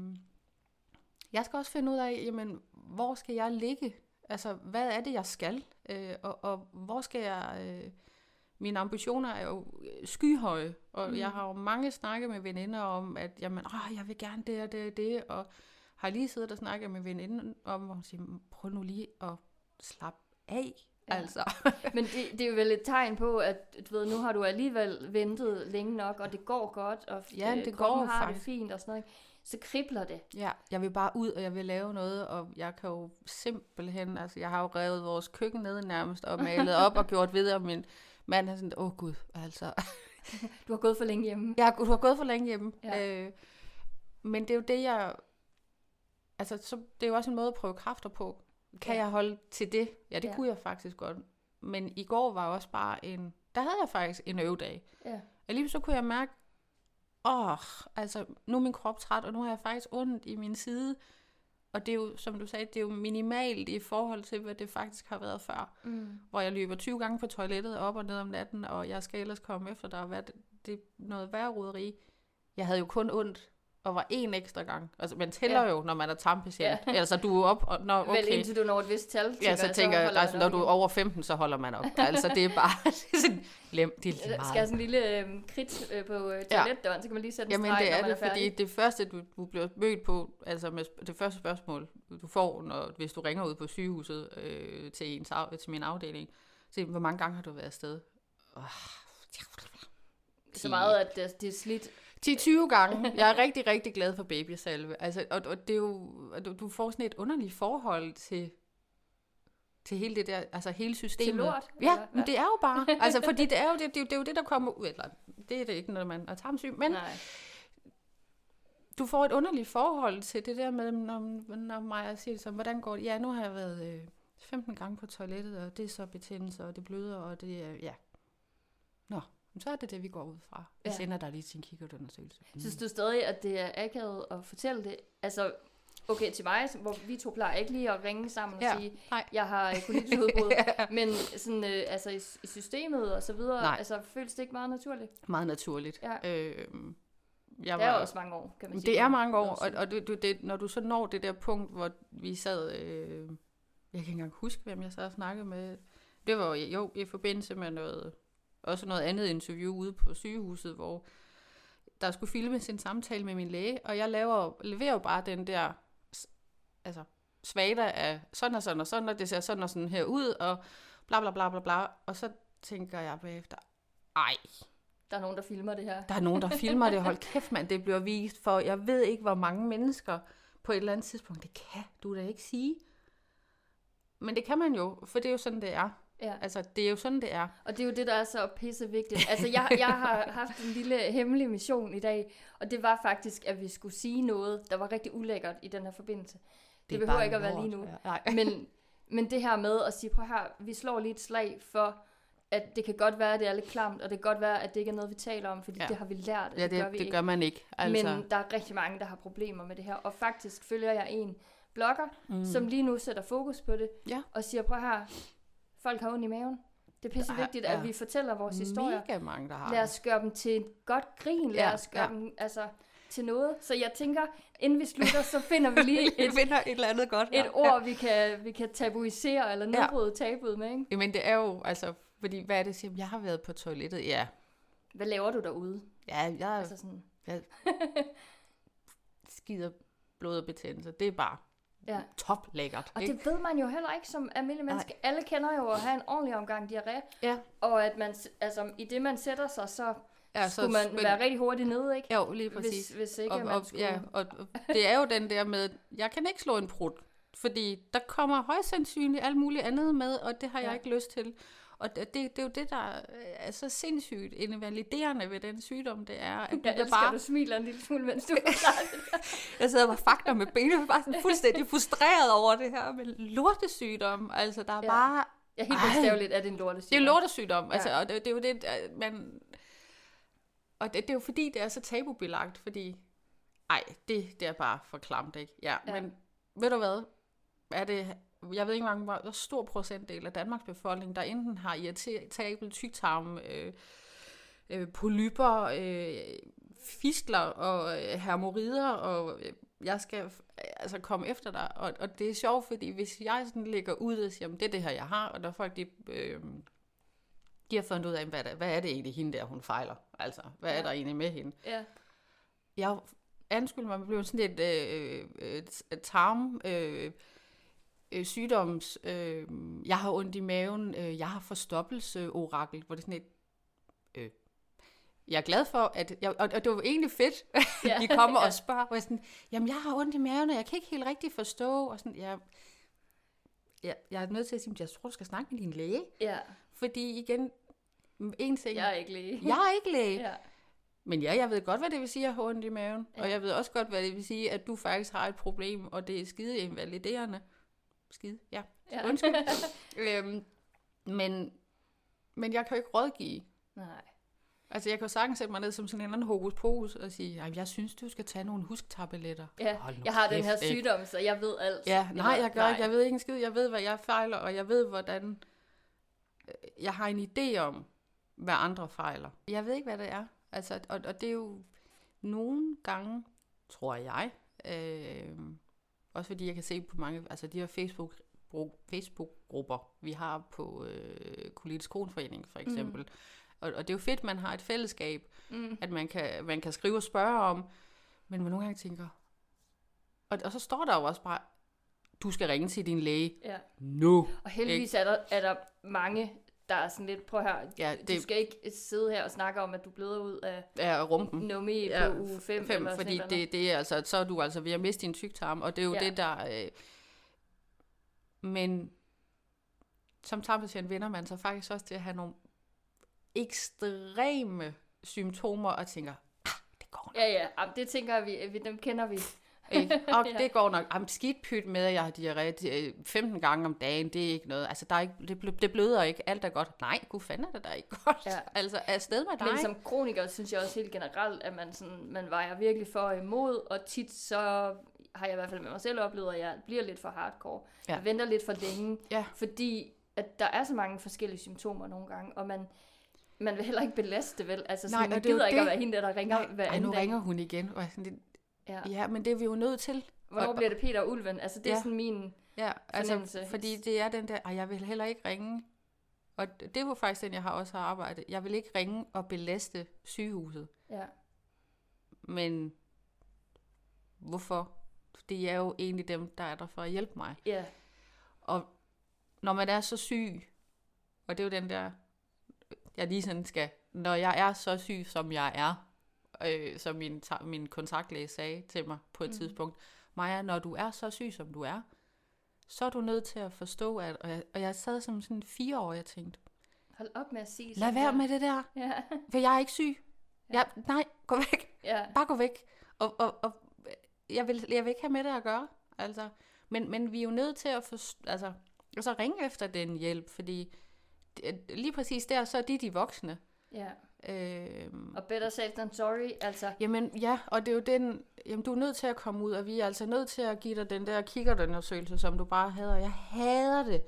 jeg skal også finde ud af, jamen, hvor skal jeg ligge? Altså, hvad er det, jeg skal? Øh, og, og hvor skal jeg... Øh, mine ambitioner er jo skyhøje, og mm. jeg har jo mange snakke med veninder om, at jamen, åh, jeg vil gerne det og det og det, og har lige siddet og snakket med veninden om, hvor hun siger, prøv nu lige at slappe af. Ja. Altså. Men det, det er jo vel et tegn på, at du ved, nu har du alligevel ventet længe nok, og det går godt, og ja, det går har faktisk. det fint og sådan noget. Så kribler det. Ja, jeg vil bare ud, og jeg vil lave noget, og jeg kan jo simpelthen, altså jeg har jo revet vores køkken ned nærmest, og malet op og gjort videre, men mand er sådan, åh oh, gud, altså. du har gået for længe hjemme. Ja, du har gået for længe hjemme. Ja. Øh, men det er jo det, jeg, altså så, det er jo også en måde at prøve kræfter på. Kan ja. jeg holde til det? Ja, det ja. kunne jeg faktisk godt. Men i går var også bare en, der havde jeg faktisk en øvedag. Ja. Og lige så kunne jeg mærke, åh, oh, altså nu er min krop træt, og nu har jeg faktisk ondt i min side. Og det er jo, som du sagde, det er jo minimalt i forhold til, hvad det faktisk har været før. Mm. Hvor jeg løber 20 gange på toilettet op og ned om natten, og jeg skal ellers komme efter dig, hvad det, det er noget værre roderi. Jeg havde jo kun ondt og var en ekstra gang. Altså, man tæller ja. jo, når man er tarmpatient. Ja. Altså, du er op, og når, okay. Vel indtil du når et vist tal. Ja, så tænker jeg, altså, når du er over 15, så holder man op. altså, det er bare sådan, lem, det er lige meget. Skal sådan en lille øh, krit øh, på øh, toiletdøren, ja. så kan man lige sætte en Jamen, streg, det er det, er fordi det første, du, du bliver mødt på, altså med det første spørgsmål, du får, når, hvis du ringer ud på sygehuset øh, til, ens, til min afdeling, så hvor mange gange har du været afsted? Oh, så meget, at det, det er slidt 10-20 gange. Jeg er rigtig, rigtig glad for babysalve. Altså, og, og det er jo, du, du får sådan et underligt forhold til, til hele det der, altså hele systemet. Til lort? Ja, ja, men det er jo bare, altså fordi det er jo det, det, det, er jo det der kommer ud, eller det er det ikke, når man er tarmsyg, men Nej. du får et underligt forhold til det der med, når, når mig siger det så, hvordan går det? Ja, nu har jeg været øh, 15 gange på toilettet, og det er så betændelse, og det bløder, og det er, ja. Nå, så er det det, vi går ud fra. Vi ja. sender dig lige til en kikkertundersøgelse. Mm. Synes du stadig, at det er akavet at fortælle det? Altså, okay, til mig, hvor vi to plejer ikke lige at ringe sammen og ja, sige, nej. jeg har politisk udbrud, ja. men sådan, øh, altså i, i systemet og så videre, nej. altså føles det ikke meget naturligt? Meget naturligt. Ja. Øh, jeg var, det er også mange år, kan man sige. Det er mange år, og, og det, det, når du så når det der punkt, hvor vi sad, øh, jeg kan ikke engang huske, hvem jeg sad og snakkede med, det var jo i forbindelse med noget også noget andet interview ude på sygehuset, hvor der skulle filmes en samtale med min læge, og jeg laver, leverer jo bare den der altså, svada af sådan og sådan og sådan, og det ser sådan og sådan her ud, og bla bla bla bla bla, og så tænker jeg bagefter, ej. Der er nogen, der filmer det her. Der er nogen, der filmer det. Hold kæft, mand, det bliver vist for, jeg ved ikke, hvor mange mennesker på et eller andet tidspunkt, det kan du da ikke sige. Men det kan man jo, for det er jo sådan, det er. Ja. Altså, det er jo sådan, det er. Og det er jo det, der er så pisse vigtigt. Altså, jeg, jeg har haft en lille hemmelig mission i dag, og det var faktisk, at vi skulle sige noget, der var rigtig ulækkert i den her forbindelse. Det, det behøver ikke at være lige nu. Ja. Men, men det her med at sige, prøv her, vi slår lige et slag for, at det kan godt være, at det er lidt klamt, og det kan godt være, at det ikke er noget, vi taler om, fordi ja. det har vi lært, at ja, det, det gør vi det ikke. gør man ikke. Altså. Men der er rigtig mange, der har problemer med det her, og faktisk følger jeg en blogger, mm. som lige nu sætter fokus på det, ja. og siger, prøv her, folk har ondt i maven. Det er pisse vigtigt, at vi fortæller vores historier. Mega mange, der har Lad os gøre dem til et godt grin. Lad ja, os gøre ja. dem altså, til noget. Så jeg tænker, inden vi slutter, så finder vi lige et, finder et eller andet godt. Et ord, vi kan, vi kan tabuisere eller nedbryde ja. tabuet med. Ikke? Jamen det er jo, altså, fordi hvad er det, siger, jeg har været på toilettet, ja. Hvad laver du derude? Ja, jeg, altså sådan... jeg skider blod og betændelse. Det er bare ja. top lækkert. Og ikke? det ved man jo heller ikke som almindelig menneske. Nej. Alle kender jo at have en ordentlig omgang diarré. Ja. Og at man, altså, i det man sætter sig, så ja, så skulle man men, være rigtig hurtigt nede, ikke? Jo, lige præcis. Hvis, hvis ikke og, man skulle... Ja, og det er jo den der med, jeg kan ikke slå en brud, fordi der kommer højst sandsynligt alt muligt andet med, og det har ja. jeg ikke lyst til. Og det, det er jo det, der er så sindssygt invaliderende ved den sygdom, det er, at du bare... du smiler en lille smule, mens du Jeg sidder og fakter med benene, bare sådan fuldstændig frustreret over det her med lortesygdom. Altså, der er ja. bare... Ja, helt bogstaveligt er det en lortesygdom. Det er en lortesygdom, altså, ja. og det, det, er jo det, man... Og det, det er jo fordi, det er så tabubelagt, fordi... Ej, det, det er bare for klamt, ikke? Ja, ja. men ved du hvad? Er det jeg ved ikke engang, hvor stor procentdel af Danmarks befolkning, der enten har irritabel tyktarm, øh, øh, polyper, øh, fistler og øh, hermorider, og øh, jeg skal altså komme efter dig. Og, og det er sjovt, fordi hvis jeg sådan lægger ud og siger, det er det her, jeg har, og der er folk, de, øh, de har fundet ud af, hvad, der, hvad er det egentlig hende der, hun fejler? Altså, hvad ja. er der egentlig med hende? Ja. Jeg anskylder mig, blev sådan et, øh, et, et tarm... Øh, øh, sygdoms, øh, jeg har ondt i maven, øh, jeg har forstoppelse orakel, hvor det er sådan et, øh, jeg er glad for, at, jeg, og, og det var egentlig fedt, ja. de kommer og spørger, hvor jeg sådan, jamen jeg har ondt i maven, og jeg kan ikke helt rigtig forstå, og sådan, jeg, jeg, jeg er nødt til at sige, at jeg tror, du skal snakke med din læge. Ja. Fordi igen, en ting... Jeg er ikke læge. Jeg er ikke læge. ja. Men ja, jeg ved godt, hvad det vil sige at have ondt i maven. Ja. Og jeg ved også godt, hvad det vil sige, at du faktisk har et problem, og det er skide invaliderende. Skide, ja. ja. Undskyld. øhm, men, men jeg kan jo ikke rådgive. Nej. Altså, jeg kan jo sagtens sætte mig ned som sådan en anden hokus pokus og sige, at jeg synes, du skal tage nogle husktabletter. Ja, jeg har den her sygdom, så jeg ved alt. Ja, nej, jeg gør nej. ikke. Jeg ved ikke en skid. Jeg ved, hvad jeg fejler, og jeg ved, hvordan... Øh, jeg har en idé om, hvad andre fejler. Jeg ved ikke, hvad det er. Altså, og, og det er jo nogle gange, tror jeg, øh, også fordi jeg kan se på mange, altså de her Facebook Facebook-grupper, vi har på øh, Kolitisk Kronforening for eksempel, mm og, og det er jo fedt, man har et fællesskab, mm. at man kan, man kan skrive og spørge om, men man nogle gange tænker, og, og så står der jo også bare, du skal ringe til din læge ja. nu. Og heldigvis er der, er der mange, der er sådan lidt, prøv her, ja, det, du skal ikke sidde her og snakke om, at du bløder ud af ja, rumpen. Nomi ja, på uge 5. Fem, fordi det, det er altså, så er du altså ved at miste din tyktarm, og det er jo ja. det, der... Øh, men som tarmpatient vender man sig faktisk også til at have nogle ekstreme symptomer og tænker, ah, det går nok. Ja, ja, Jamen, det tænker vi, vi, dem kender vi. Ikke? Og ja. det går nok. Jamen, skidt pyt med, at jeg har diarré 15 gange om dagen, det er ikke noget. Altså, der er ikke, det, det bløder ikke, alt er godt. Nej, gud fanden er det der ikke godt. Ja. Altså, er sted med dig. Men som kroniker, synes jeg også helt generelt, at man, sådan, man vejer virkelig for imod, og tit så har jeg i hvert fald med mig selv oplevet, at jeg bliver lidt for hardcore. Ja. Jeg venter lidt for længe, ja. fordi at der er så mange forskellige symptomer nogle gange, og man, man vil heller ikke belaste, vel? Altså, Nej, man gider ikke det. at være hende, der ringer Nej, hver anden nu dag. ringer hun igen. Og sådan ja. ja, men det er vi jo nødt til. Hvornår og, bliver det Peter og Ulven? Altså, det ja. er sådan min Ja, altså, fordi det er den der, og jeg vil heller ikke ringe. Og det var faktisk den, jeg har også har arbejdet. Jeg vil ikke ringe og belaste sygehuset. Ja. Men hvorfor? Det er jo egentlig dem, der er der for at hjælpe mig. Ja. Og når man er så syg, og det er jo den der jeg lige sådan skal, når jeg er så syg, som jeg er, øh, som min, min kontaktlæge sagde til mig på et mm. tidspunkt, Maja, når du er så syg, som du er, så er du nødt til at forstå, at, og jeg, og jeg sad som sådan fire år, jeg tænkte, Hold op med at sige Lad være med det der, ja. for jeg er ikke syg. Ja. Jeg, nej, gå væk. Ja. Bare gå væk. Og, og, og jeg, vil, jeg vil ikke have med det at gøre. Altså, men, men vi er jo nødt til at forstå, altså, og så ringe efter den hjælp, fordi lige præcis der, så er de de voksne. Ja. Øhm, og better safe than sorry, altså. Jamen ja, og det er jo den, jamen du er nødt til at komme ud, og vi er altså nødt til at give dig den der kikkertundersøgelse, som du bare hader. Jeg hader det.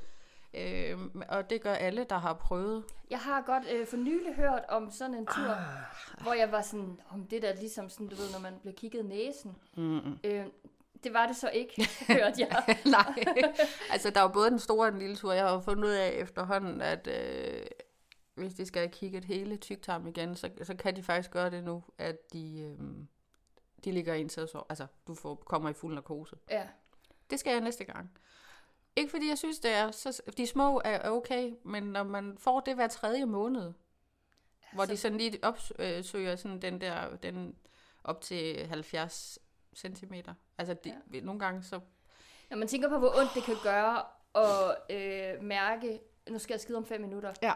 Øhm, og det gør alle, der har prøvet. Jeg har godt øh, for nylig hørt om sådan en tur, ah. hvor jeg var sådan, om det der ligesom sådan, du ved, når man bliver kigget næsen. Mm-hmm. Øh, det var det så ikke, hørte jeg. Nej, altså der er jo både den store og den lille tur. Jeg har fundet ud af efterhånden, at øh, hvis de skal kigge et hele tyktarm igen, så, så kan de faktisk gøre det nu, at de, øh, de ligger ind til så, altså du får, kommer i fuld narkose. Ja. Det skal jeg næste gang. Ikke fordi jeg synes, det er så, de små er okay, men når man får det hver tredje måned, altså, hvor de sådan lige opsøger sådan den der, den op til 70 centimeter. Altså, det, ja. nogle gange så... Når man tænker på, hvor ondt det kan gøre at øh, mærke, nu skal jeg skide om fem minutter, ja.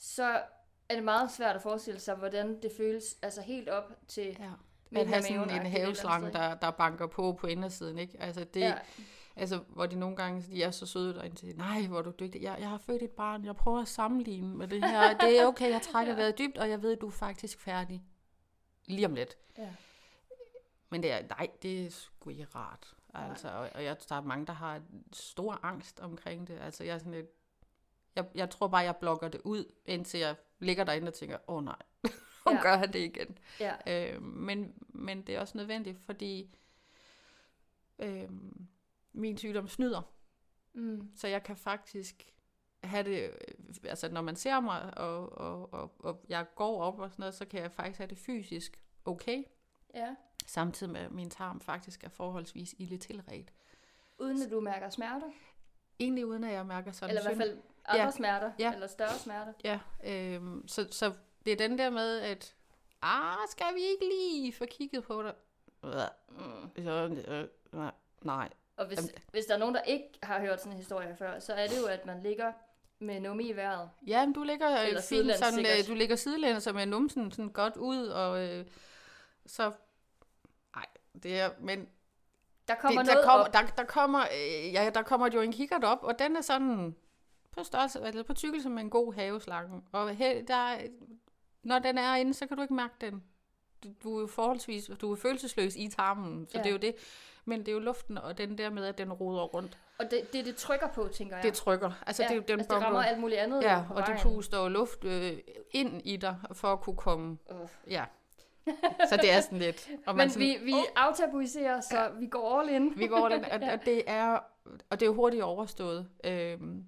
Så er det meget svært at forestille sig, hvordan det føles altså helt op til... Ja. Man har sådan en haveslange, der, der banker på på indersiden, ikke? Altså, det, ja. altså, hvor de nogle gange de er så søde derinde til, nej, hvor er du dygtig. Jeg, jeg har født et barn, jeg prøver at sammenligne med det her. Det er okay, jeg trækker ja. vejret dybt, og jeg ved, at du er faktisk færdig lige om lidt. Ja. Men det er, nej, det er sgu ikke rart. Altså, og, og jeg, der er mange, der har stor angst omkring det. Altså, jeg er sådan lidt, jeg, jeg tror bare, jeg blokker det ud, indtil jeg ligger derinde og tænker, åh oh, nej, nu Ja. gør han det igen. Ja. Øh, men, men det er også nødvendigt, fordi øh, min sygdom snyder. Mm. Så jeg kan faktisk have det, altså når man ser mig, og, og, og, og jeg går op og sådan noget, så kan jeg faktisk have det fysisk okay, Ja. samtidig med at min tarm faktisk er forholdsvis ille tilret. Uden at du mærker smerter? Egentlig uden at jeg mærker sådan Eller i hvert fald andre Ja. smerter? Ja. Eller større smerter? Ja, øhm, så, så det er den der med, at ah, skal vi ikke lige få kigget på det? Mm. Så, øh, nej. Og hvis, Jamen- hvis der er nogen, der ikke har hørt sådan en historie før, så er det jo, at man ligger med nummi i vejret. Ja, men du ligger øh, Eller fint sådan, sikkert. øh, du ligger sidelæns med numsen sådan godt ud, og øh, så, nej, det er, men Der kommer det, noget der, kommer, op. der, der kommer, øh, ja, der kommer jo en kikkert op, og den er sådan på størrelse, eller på tykkelse med en god haveslange, og her, der, er- når den er inde, så kan du ikke mærke den. Du, du er jo forholdsvis, du er følelsesløs i tarmen, så Ja. ja. det er jo det. Men det er jo luften, og den der med, at den roder rundt, Og det, det, det trykker på, tænker jeg. det trykker. Altså, ja, det, er den altså, det rammer alt muligt andet Ja, og du vejen. puster jo luft øh, ind i dig, for at kunne komme, Uh. ja. Så det er sådan lidt... Og Men sådan, vi, vi aftabuiserer, så vi går all in. Vi går over den, og, og, det er, og det er hurtigt overstået. Øhm,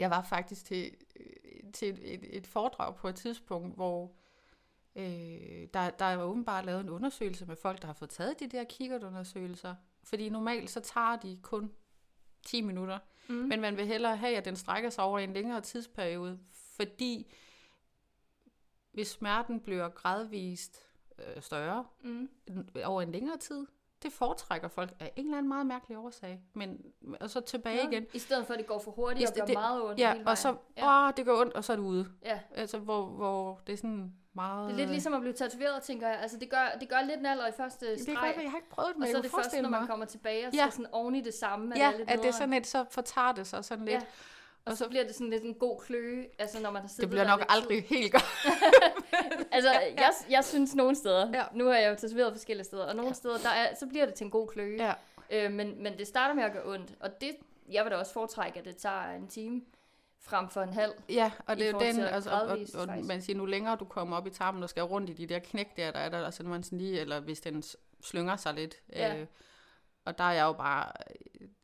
jeg var faktisk til, øh, til et, et, et foredrag på et tidspunkt, hvor øh, der, der er åbenbart lavet en undersøgelse med folk, der har fået taget de der kikkertundersøgelser. Fordi normalt så tager de kun 10 minutter. Mm. Men man vil hellere have, at den strækker sig over en længere tidsperiode, fordi hvis smerten bliver gradvist øh, større, Mm. over en længere tid. Det foretrækker folk af en eller anden meget mærkelig årsag. Men, og så tilbage Ja, igen. I stedet for, at det går for hurtigt og gør det- meget ondt Ja, og så, ja. åh, det går ondt, og så er du ude. Ja. Altså, hvor, hvor det er sådan meget... Det er lidt ligesom at blive tatoveret, tænker jeg. Altså, det gør, det gør lidt naller i første Det streg. er godt, jeg har ikke prøvet det, men og så er det først, når man kommer tilbage og Ja. skal sådan oven i det samme. Ja, det er lidt at det er sådan lidt, så fortager det sig sådan lidt. Ja. Og så bliver det sådan lidt en god kløe, altså når man har siddet Det bliver nok aldrig helt godt. Tid. Altså, jeg, jeg synes nogle steder, Ja. nu har jeg jo tatoveret forskellige steder, og nogle ja. steder, der er, så bliver det til en god kløe. Ja. Øh, men, men det starter med at gøre ondt, og det, jeg vil da også foretrække, at det tager en time frem for en halv. Ja, og det er den, altså, og, og, og man siger, nu længere du kommer op i tarmen og skal rundt i de der knæk der, der er der, altså når man sådan lige, eller hvis den slynger sig lidt. Ja. Øh, og der er jeg jo bare,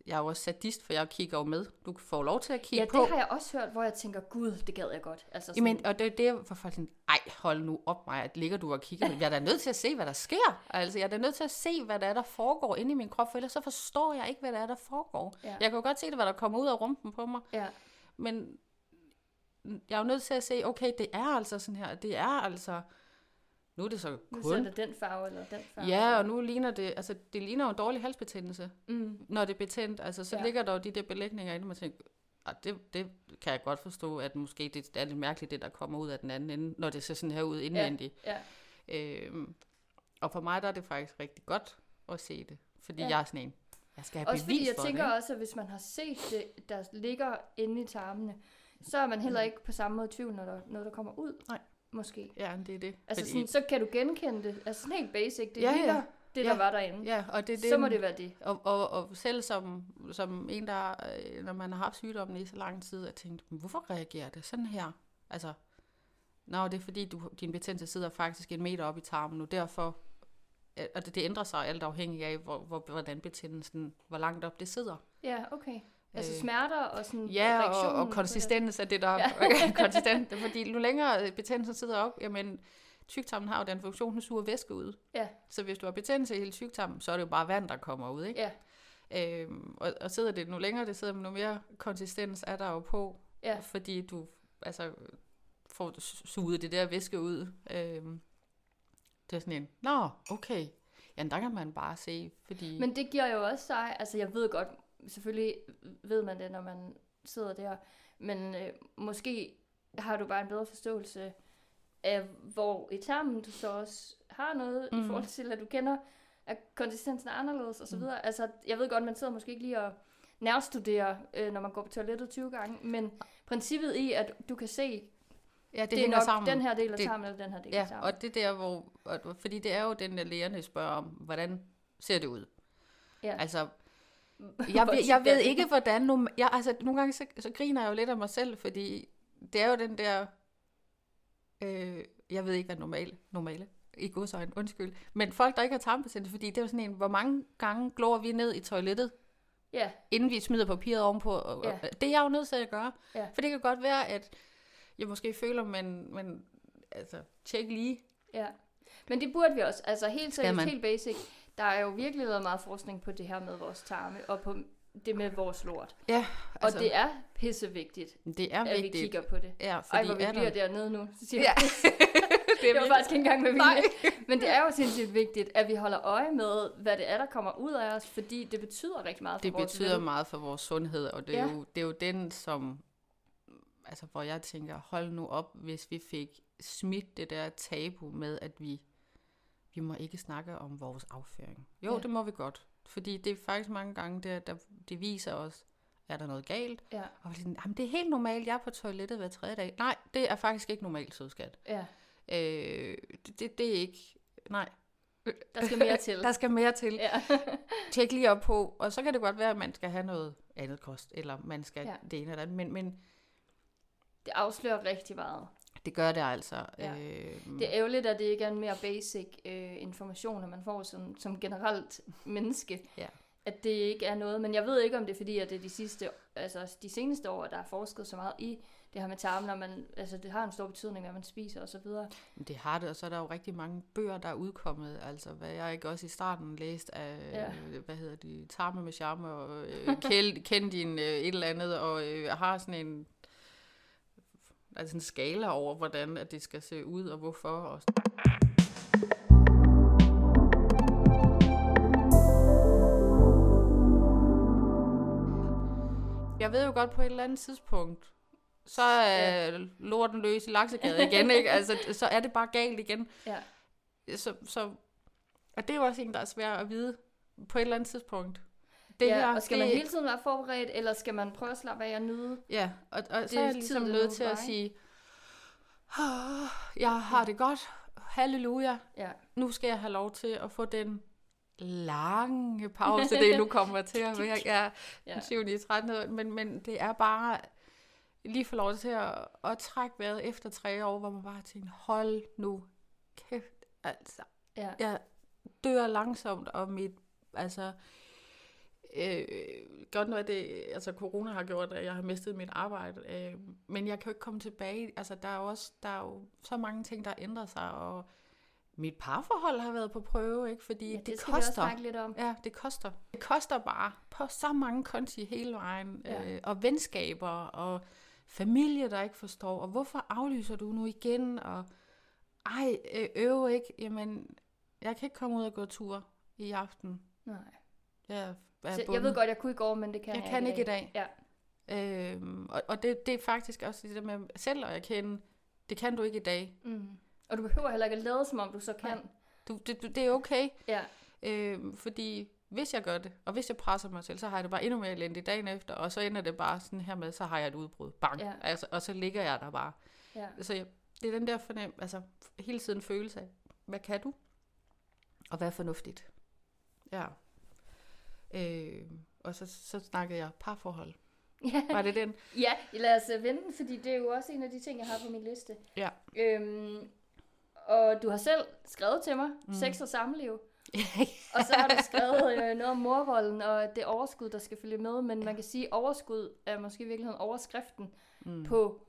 jeg er jo også sadist, for jeg kigger jo med. Du får lov til at kigge Ja, på. det har jeg også hørt, hvor jeg tænker, gud, det gad jeg godt. Altså sådan, Jamen, og det er det, hvor folk sådan, ej, hold nu op mig, at ligger du og kigger. Jeg er da nødt til at se, hvad der sker. Altså, jeg er da nødt til at se, hvad der er, der foregår inde i min krop, for ellers så forstår jeg ikke, hvad der er, der foregår. Ja. Jeg kan jo godt se det, hvad der kommer ud af rumpen på mig, ja. men jeg er jo nødt til at se, okay, det er altså sådan her, det er altså, nu er det så Nu kun. ser det den farve eller den farve. Ja, og nu ligner det, altså det ligner jo en dårlig halsbetændelse, Mm. når det er betændt. Altså, så Ja. ja. ligger der jo de der belægninger inde, og man tænker, ah, det, det kan jeg godt forstå, at måske det er lidt mærkeligt, det der kommer ud af den anden ende, når det ser sådan her ud indvendigt. Ja. Øhm, og for mig der er det faktisk rigtig godt at se det, fordi Ja. ja. jeg er sådan en, jeg skal have Også fordi bevis jeg for tænker det. ikke? også, at hvis man har set det, der ligger inde i tarmene, så er man heller ikke på samme måde i tvivl, når der noget, der kommer ud. Nej. Måske. Ja, det er det. Altså fordi, sådan, så kan du genkende det. Altså sådan helt basic. Det Ja, ja. ligner det, der Ja. var derinde. ja, og det det. Så må det være det. Og, og, og selv som, som en, der, øh, når man har haft sygdommen i så lang tid, at tænkt, "Men hvorfor reagerer det sådan her? Altså, nå, det er fordi, du, din betændelse sidder faktisk en meter op i tarmen nu, derfor, og det, det ændrer sig alt afhængig af, hvor, hvor, hvordan betændelsen, hvor langt op det sidder. Ja, okay. Altså Øh, smerter og sådan Ja, og, og konsistens af det, der Ja. er konsistent. Fordi nu længere betændelsen sidder op, jamen, tyktarmen har jo den funktion, den suger væske ud. Ja. Så hvis du har betændelse i hele tyktarmen, så er det jo bare vand, der kommer ud, ikke? Ja, Øhm, og, og sidder det nu længere, det sidder noget mere konsistens er der jo på, ja. fordi du altså får su- suget det der væske ud. Øhm, det er sådan en, nå, okay. Ja, der kan man bare se, fordi... Men det giver jo også sig, altså jeg ved godt, selvfølgelig ved man det, når man sidder der, men øh, måske har du bare en bedre forståelse af, hvor i tarmen du så også har noget, mm. i forhold til, at du kender, at konsistensen er anderledes osv. Mm. Altså, jeg ved godt, man sidder måske ikke lige og nærstuderer, øh, når man går på toilettet 20 gange, men princippet i, at du kan se, ja, det, det, er hænger nok sammen. den her del af tarmen, eller den her del af Ja, tarmen. og det der, hvor... Fordi det er jo den, der lægerne spørger om, hvordan ser det ud? Ja. Altså, jeg, ved, jeg ved ikke, hvordan... Nu, jeg, altså, nogle gange så, så griner jeg jo lidt af mig selv, fordi det er jo den der... Øh, jeg ved ikke, hvad normale, normale i godsøjne, undskyld. Men folk, der ikke har tarmbetændelse, fordi det er jo sådan en, hvor mange gange glor vi ned i toilettet, Ja, inden vi smider papiret ovenpå. Og, Ja. og, det er jeg jo nødt til at gøre. Ja. For det kan godt være, at jeg måske føler, men, men altså, tjek lige. ja. Men det burde vi også. Altså helt seriøst, helt basic. Der er jo virkelig lavet meget forskning på det her med vores tarme, og på det med vores lort. Ja, Og altså, det er pissevigtigt, det er at vi vigtigt. kigger på det. Ja, Ej, fordi hvor vi er bliver der... dernede nu. Så siger Ja. ja. det var faktisk ikke engang med vilje. Men det er jo sindssygt vigtigt, at vi holder øje med, hvad det er, der kommer ud af os, fordi det betyder rigtig meget for Det vores betyder vel. meget for vores sundhed, og det er, Ja. jo, det er jo den, som, altså hvor jeg tænker, hold nu op, hvis vi fik smidt det der tabu med, at vi, vi må ikke snakke om vores afføring. Jo, Ja. det må vi godt, fordi det er faktisk mange gange, det, der, det viser os, er der noget galt? Ja, Og vi sådan, jamen det er helt normalt, jeg er på toilettet hver tredje dag. Nej, det er faktisk ikke normalt, sødskat. ja. Øh, det, det, det er ikke, nej. Der skal mere til. Der skal mere til Ja. tjek lige op på, og så kan det godt være, at man skal have noget andet kost, eller man skal ja. det ene eller andet, men, men Det afslører rigtig meget. Det gør det altså. Ja. Øh, Det er ærgerligt, at det ikke er en mere basic øh, information, at man får som, som generelt menneske. Ja. At det ikke er noget, men jeg ved ikke, om det er fordi, at det er de sidste, altså de seneste år, der er forsket så meget i det her med tarmen, og man, altså det har en stor betydning, hvad man spiser og så videre. det har det, og så er der jo rigtig mange bøger, der er udkommet, altså hvad jeg ikke også i starten læst af, Ja. ja. hvad hedder de, Tarme med charme, og øh, kend, kend din øh, et eller andet, og øh, har sådan en altså en skala over, hvordan at det skal se ud, og hvorfor. Og Jeg ved jo godt på et eller andet tidspunkt, så er ja. lorten løs i laksegade igen, ikke? Altså, så er det bare galt igen. Ja. Så, så, og det er jo også en, der er svær at vide på et eller andet tidspunkt. Det ja, her, og skal man hele tiden være forberedt, eller skal man prøve at slappe af og nyde? Ja, og, og Det så er er jeg ligesom nødt til at sige, "Ah, jeg har det godt, halleluja, Ja, nu skal jeg have lov til at få den lange pause, det nu kommer til at være. Ja. den 7. i 13. Men, men det er bare lige få lov til at, at trække vejret efter tre år, hvor man bare tænker, hold nu kæft, altså. ja. Jeg dør langsomt, og mit, altså, øh, godt noget af det, altså corona har gjort, at jeg har mistet mit arbejde, øh, men jeg kan jo ikke komme tilbage, altså der er også, der er jo så mange ting, der ændrer sig, og mit parforhold har været på prøve, ikke? Fordi ja det, det vi koster. snakke lidt om. Ja, det koster. Det koster bare på så mange konti hele vejen. Ja. Øh, og venskaber, og familie, der ikke forstår. Og hvorfor aflyser du nu igen? Og ej, øh, øve ikke. Jamen, jeg kan ikke komme ud og gå tur i aften. Nej. Jeg, er Så jeg bundet. ved godt, jeg kunne i går, men det kan jeg jeg, kan ikke i dag. Ja. Øhm, og og det, det er faktisk også det der med selv at erkende, det kan du ikke i dag. Mm. Og du behøver heller ikke at lade, som om du så kan. Nej. Du, det, du- det er okay. Ja, Øhm, fordi hvis jeg gør det, og hvis jeg presser mig selv, så har jeg det bare endnu mere elendigt dagen efter, og så ender det bare sådan her med, så har jeg et udbrud. Bang. Ja. Altså, og så ligger jeg der bare. ja. Så jeg, det er den der fornem, altså hele tiden følelse af, hvad kan du? Og hvad er fornuftigt? Ja. Øhm, og så, så snakkede jeg parforhold. Ja. Var det den? ja, lad os øh, vente, fordi det er jo også en af de ting, jeg har på min liste. Ja. Øhm, og du har selv skrevet til mig, mm. sex og samliv. Og så har du skrevet øh, noget om morvolden og det overskud, der skal følge med. Men man kan sige, at overskud er måske i virkeligheden overskriften mm. på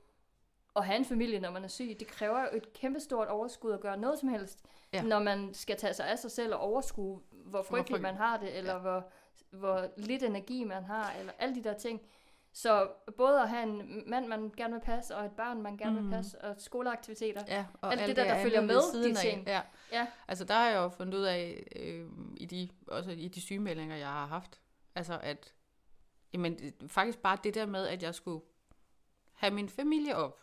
at have en familie, når man er syg. Det kræver jo et kæmpestort overskud at gøre noget som helst, Ja. når man skal tage sig af sig selv og overskue, hvor frygteligt. man har det, eller ja. hvor, hvor lidt energi man har, eller alle de der ting. Så både at have en mand, man gerne vil passe, og et barn, man gerne vil passe, og skoleaktiviteter. Ja, og Alt det der, der følger andet ved med, siden de af. ting. Ja. Ja. Altså der har jeg jo fundet ud af, øh, i de, også i de sygemeldinger, jeg har haft, altså at, jamen faktisk bare det der med, at jeg skulle have min familie op.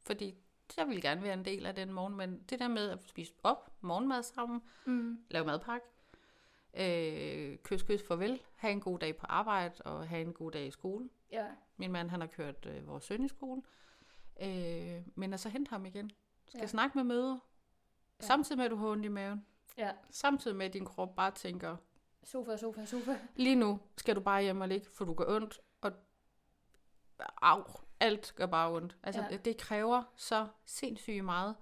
Fordi jeg ville gerne være en del af den morgen, men det der med at spise op, morgenmad sammen, Mm. lave madpakke, øh, kys, kys, farvel, have en god dag på arbejde og have en god dag i skole. Ja. Min mand, han har kørt øh, vores søn i skole. Øh, men at så hente ham igen. Skal Ja. snakke med møder. Ja. Samtidig med, at du har ondt i maven. Ja. Samtidig med, at din krop bare tænker, Sofa, sofa, sofa. Lige nu skal du bare hjem og ligge, for du gør ondt, og au, alt gør bare ondt. Altså, ja. det kræver så sindssygt meget,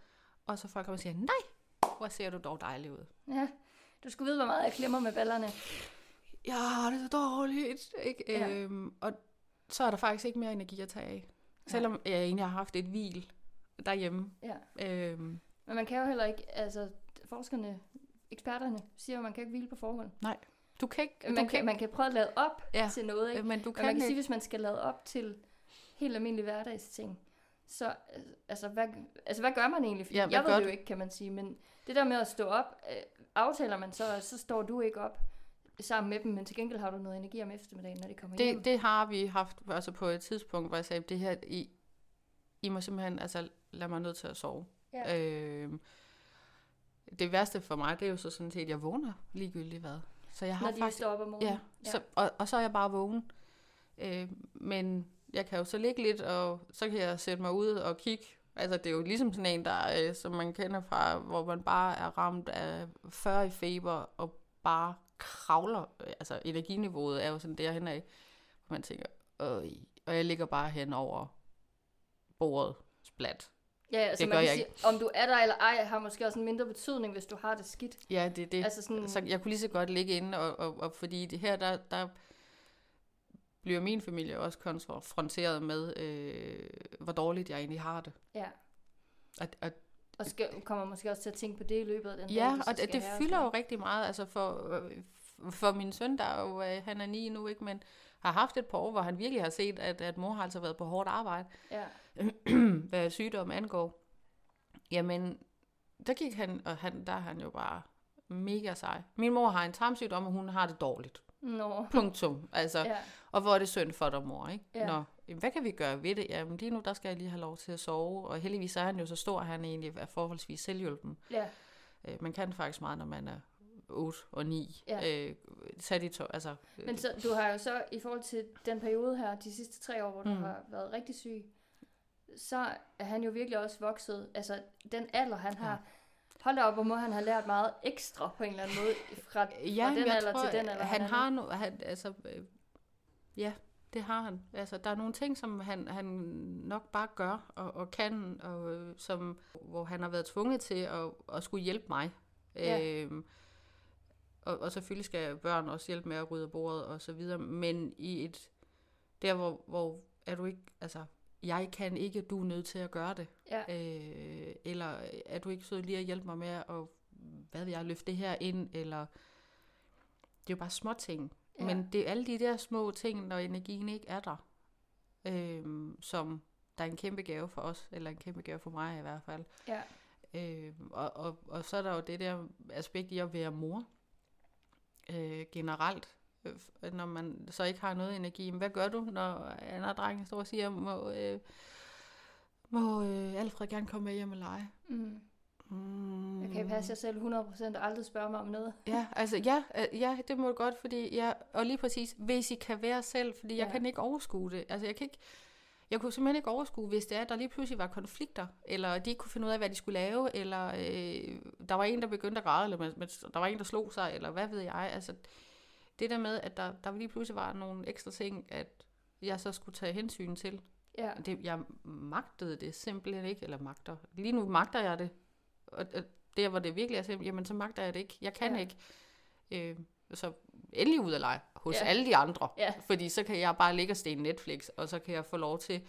og så folk kommer og siger, nej, hvor ser du dog dejlig ud. Ja. Du skulle vide, hvor meget jeg klemmer med ballerne. Ja, det er så dårligt. Ikke? Ja. Ja. Øhm, og så er der faktisk ikke mere energi at tage af. Selvom jeg egentlig har haft et hvil derhjemme. Ja. Øhm, Men man kan jo heller ikke, altså forskerne, eksperterne siger at man kan ikke hvile på forhånd. du kan ikke... Man du kan, man kan prøve at lade op ja. Ja. til noget, ikke? men du Men kan man kan ikke. sige, hvis man skal lade op til helt almindelige hverdagsting, så øh, altså hvad, altså, hvad gør man egentlig? Fordi Ja, jeg ved det jo ikke, kan man sige, men det der med at stå op, øh, aftaler man så, så står du ikke op sammen med dem, men til gengæld har du noget energi om eftermiddagen, når de kommer hjem. Det, det har vi haft altså på et tidspunkt, hvor jeg sagde, det her, I, I må simpelthen altså, lade mig nødt til at sove. Ja. Øhm, det værste for mig, det er jo så sådan set, at jeg vågner ligegyldigt hvad. Så jeg har når de faktisk... står op om morgenen. Ja, så, og, og så er jeg bare vågen. Øh, men jeg kan jo så ligge lidt, og så kan jeg sætte mig ud og kigge. Altså, det er jo ligesom sådan en, der, øh, som man kender fra, hvor man bare er ramt af 40 i feber, og bare kravler. Altså, energiniveauet er jo sådan derhen af, hvor man tænker, Øj. og jeg ligger bare hen over bordet, splat. Ja, altså Det man kan sige, om du er der eller ej, har måske også en mindre betydning, hvis du har det skidt. Ja, det er det. Altså sådan, Så jeg kunne lige så godt ligge inde, og, og, og fordi det her, der, der bliver min familie også konfronteret med, øh, hvor dårligt jeg egentlig har det. ja. Og, og, Og skal, kommer måske også til at tænke på det i løbet af den dag, ja, så og det, det fylder jo rigtig meget, altså for, øh, for min søn, der er jo, øh, han er ni nu, ikke, men har haft et par år, hvor han virkelig har set, at, at mor har altså været på hårdt arbejde, Ja, hvad sygdom angår. Jamen, der gik han, og han, der er han jo bare mega sej. Min mor har en tarmsygdom, og hun har det dårligt. nå. Punktum. Altså, Ja, Og hvor er det synd for dig, mor, ikke? Ja. Nå, jamen, hvad kan vi gøre ved det? Jamen, lige nu, der skal jeg lige have lov til at sove. Og heldigvis er han jo så stor, at han egentlig er forholdsvis selvhjulpen. ja, Øh, man kan faktisk meget, når man er 8 og 9. Ja. Øh, sat i to, altså, øh, Men så, du har jo så, i forhold til den periode her, de sidste tre år, hvor du Mm. har været rigtig syg, så er han jo virkelig også vokset. Altså, den alder, han har, hold da op, hvor må han have lært meget ekstra på en eller anden måde, fra, fra ja, den jeg alder tror, til den alder. han er har nu. han, altså, øh, ja, det har han. Altså, der er nogle ting, som han, han nok bare gør og, og kan, og øh, som, hvor han har været tvunget til at, at skulle hjælpe mig. Ja. Øhm, og, og selvfølgelig skal børn også hjælpe med at rydde bordet og så videre, men i et, der hvor, hvor er du ikke, altså, jeg kan ikke, du er nødt til at gøre det. Ja, Øh, eller er du ikke sød lige at hjælpe mig med at, hvad vil jeg, løfte det her ind, eller det er jo bare små ting. Ja. Men det er alle de der små ting, når energien ikke er der, øhm, som der er en kæmpe gave for os, eller en kæmpe gave for mig i hvert fald. ja, Øhm, og, og, og så er der jo det der aspekt i at være mor øh, generelt. Øh, Når man så ikke har noget energi, men hvad gør du, når Anna og drengen står og siger, må, øh, må øh, Alfred gerne komme med hjem og lege? mm. Mm. Jeg kan passe jer selv 100% og aldrig spørge mig om noget. Ja, altså ja, øh, ja, det må du godt, fordi ja, og lige præcis, hvis I kan være selv, fordi jeg Ja. kan ikke overskue det. Altså jeg kan ikke, jeg kunne simpelthen ikke overskue, hvis det er, at der lige pludselig var konflikter, eller de ikke kunne finde ud af, hvad de skulle lave, eller øh, der var en, der begyndte at græde, eller men, men der var en, der slog sig, eller hvad ved jeg. Altså det der med, at der, der lige pludselig var nogle ekstra ting, at jeg så skulle tage hensyn til. Ja, Det, jeg magtede det simpelthen ikke, eller magter. Lige nu magter jeg det. Og, og der, hvor det virkelig er simpelt, jamen så magter jeg det ikke. Jeg kan Ja. ikke. Øh, så endelig ud af lege hos ja. alle de andre. Ja. Fordi så kan jeg bare ligge og stene Netflix, og så kan jeg få lov til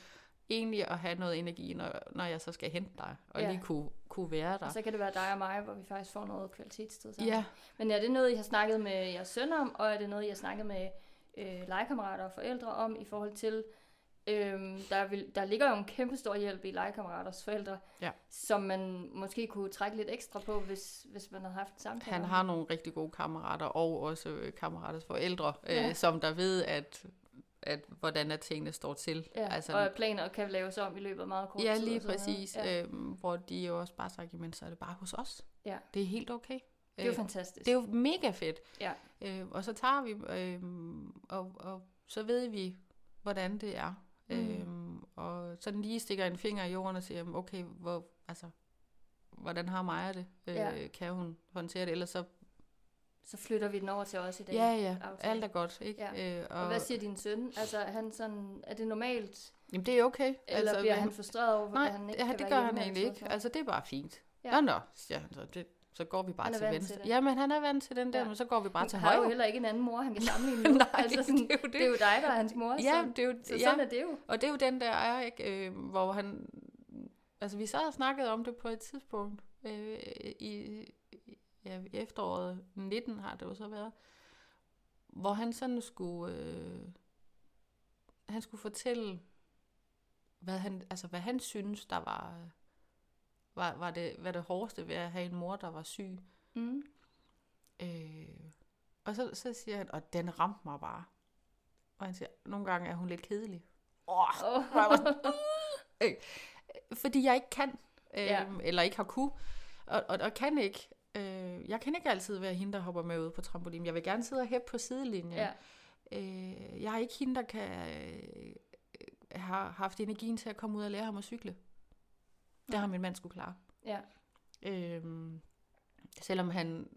egentlig at have noget energi, når, når jeg så skal hente dig, og Ja. lige kunne, kunne være der. og så kan det være dig og mig, hvor vi faktisk får noget kvalitetstid sammen. Ja, Men er det noget, I har snakket med jeres søn om, og er det noget, I har snakket med øh, legekammerater og forældre om i forhold til, øhm, der, vil, der ligger jo en kæmpe stor hjælp i legekammeraters forældre, Ja. som man måske kunne trække lidt ekstra på, hvis, hvis man havde haft en samtale han har nogle rigtig gode kammerater, og også øh, kammeraters forældre, øh, Ja. som der ved, at, at hvordan at tingene står til. Ja, altså, og planer kan laves om i løbet af meget kort Ja, tid. lige og sådan noget. præcis. Ja. Øhm, hvor de jo også bare sagt, jamen så er det bare hos os. Ja. Det er helt okay. Det er jo Øh, fantastisk. det er jo mega fedt. Ja. Øh, og så tager vi, øh, og, og så ved vi, hvordan det er. Mm. Mm. Øh, og sådan lige stikker en finger i jorden og siger, okay, hvor, altså, hvordan har Maja det? Øh, Ja. Kan hun håndtere det? Ellers så så flytter vi den over til os i dag. Ja, ja, aftale. alt er godt, ikke? Ja. Øh, Og, og hvad siger din søn? Altså, er, han sådan, er det normalt, Jamen, det er okay. eller altså, bliver han frustreret over, Nej, at han ikke ja, kan det gør han eller egentlig ikke. Altså, det er bare fint. Ja. Ja. Nå, nå, siger han så. Det, så går vi bare Han til venstre. til det. Jamen, han er vant til den der, Ja. men så går vi bare Han til har jo højre. heller ikke en anden mor, han kan sammenligne med. Nej, altså, sådan, det er jo det. det er jo dig, der er hans mor. Ja, så, det er jo, så ja. sådan er det jo. Og det er jo den der er, ikke? Øh, hvor han... Altså, vi sad og snakkede om det på et tidspunkt øh, i, ja, efteråret 19 har det jo så været, hvor han sådan skulle... Øh, han skulle fortælle, hvad han, altså, hvad han synes, der var, var, var, det, var det hårdeste ved at have en mor, der var syg. Mm. Øh, og så, så siger han, og den ramte mig bare. Og han siger, nogle gange er hun lidt kedelig. Åh, Oh. sådan, øh, fordi jeg ikke kan, øh, ja. eller ikke har kunne, og, og, og kan ikke. Øh, jeg kan ikke altid være hende, der hopper med ud på trampolin. Jeg vil gerne sidde og hæppe på sidelinjen. ja. Øh, jeg er ikke hende, der kan øh, har haft energien til at komme ud og lære ham at cykle. Det har min mand skulle klare. ja. Øhm, selvom han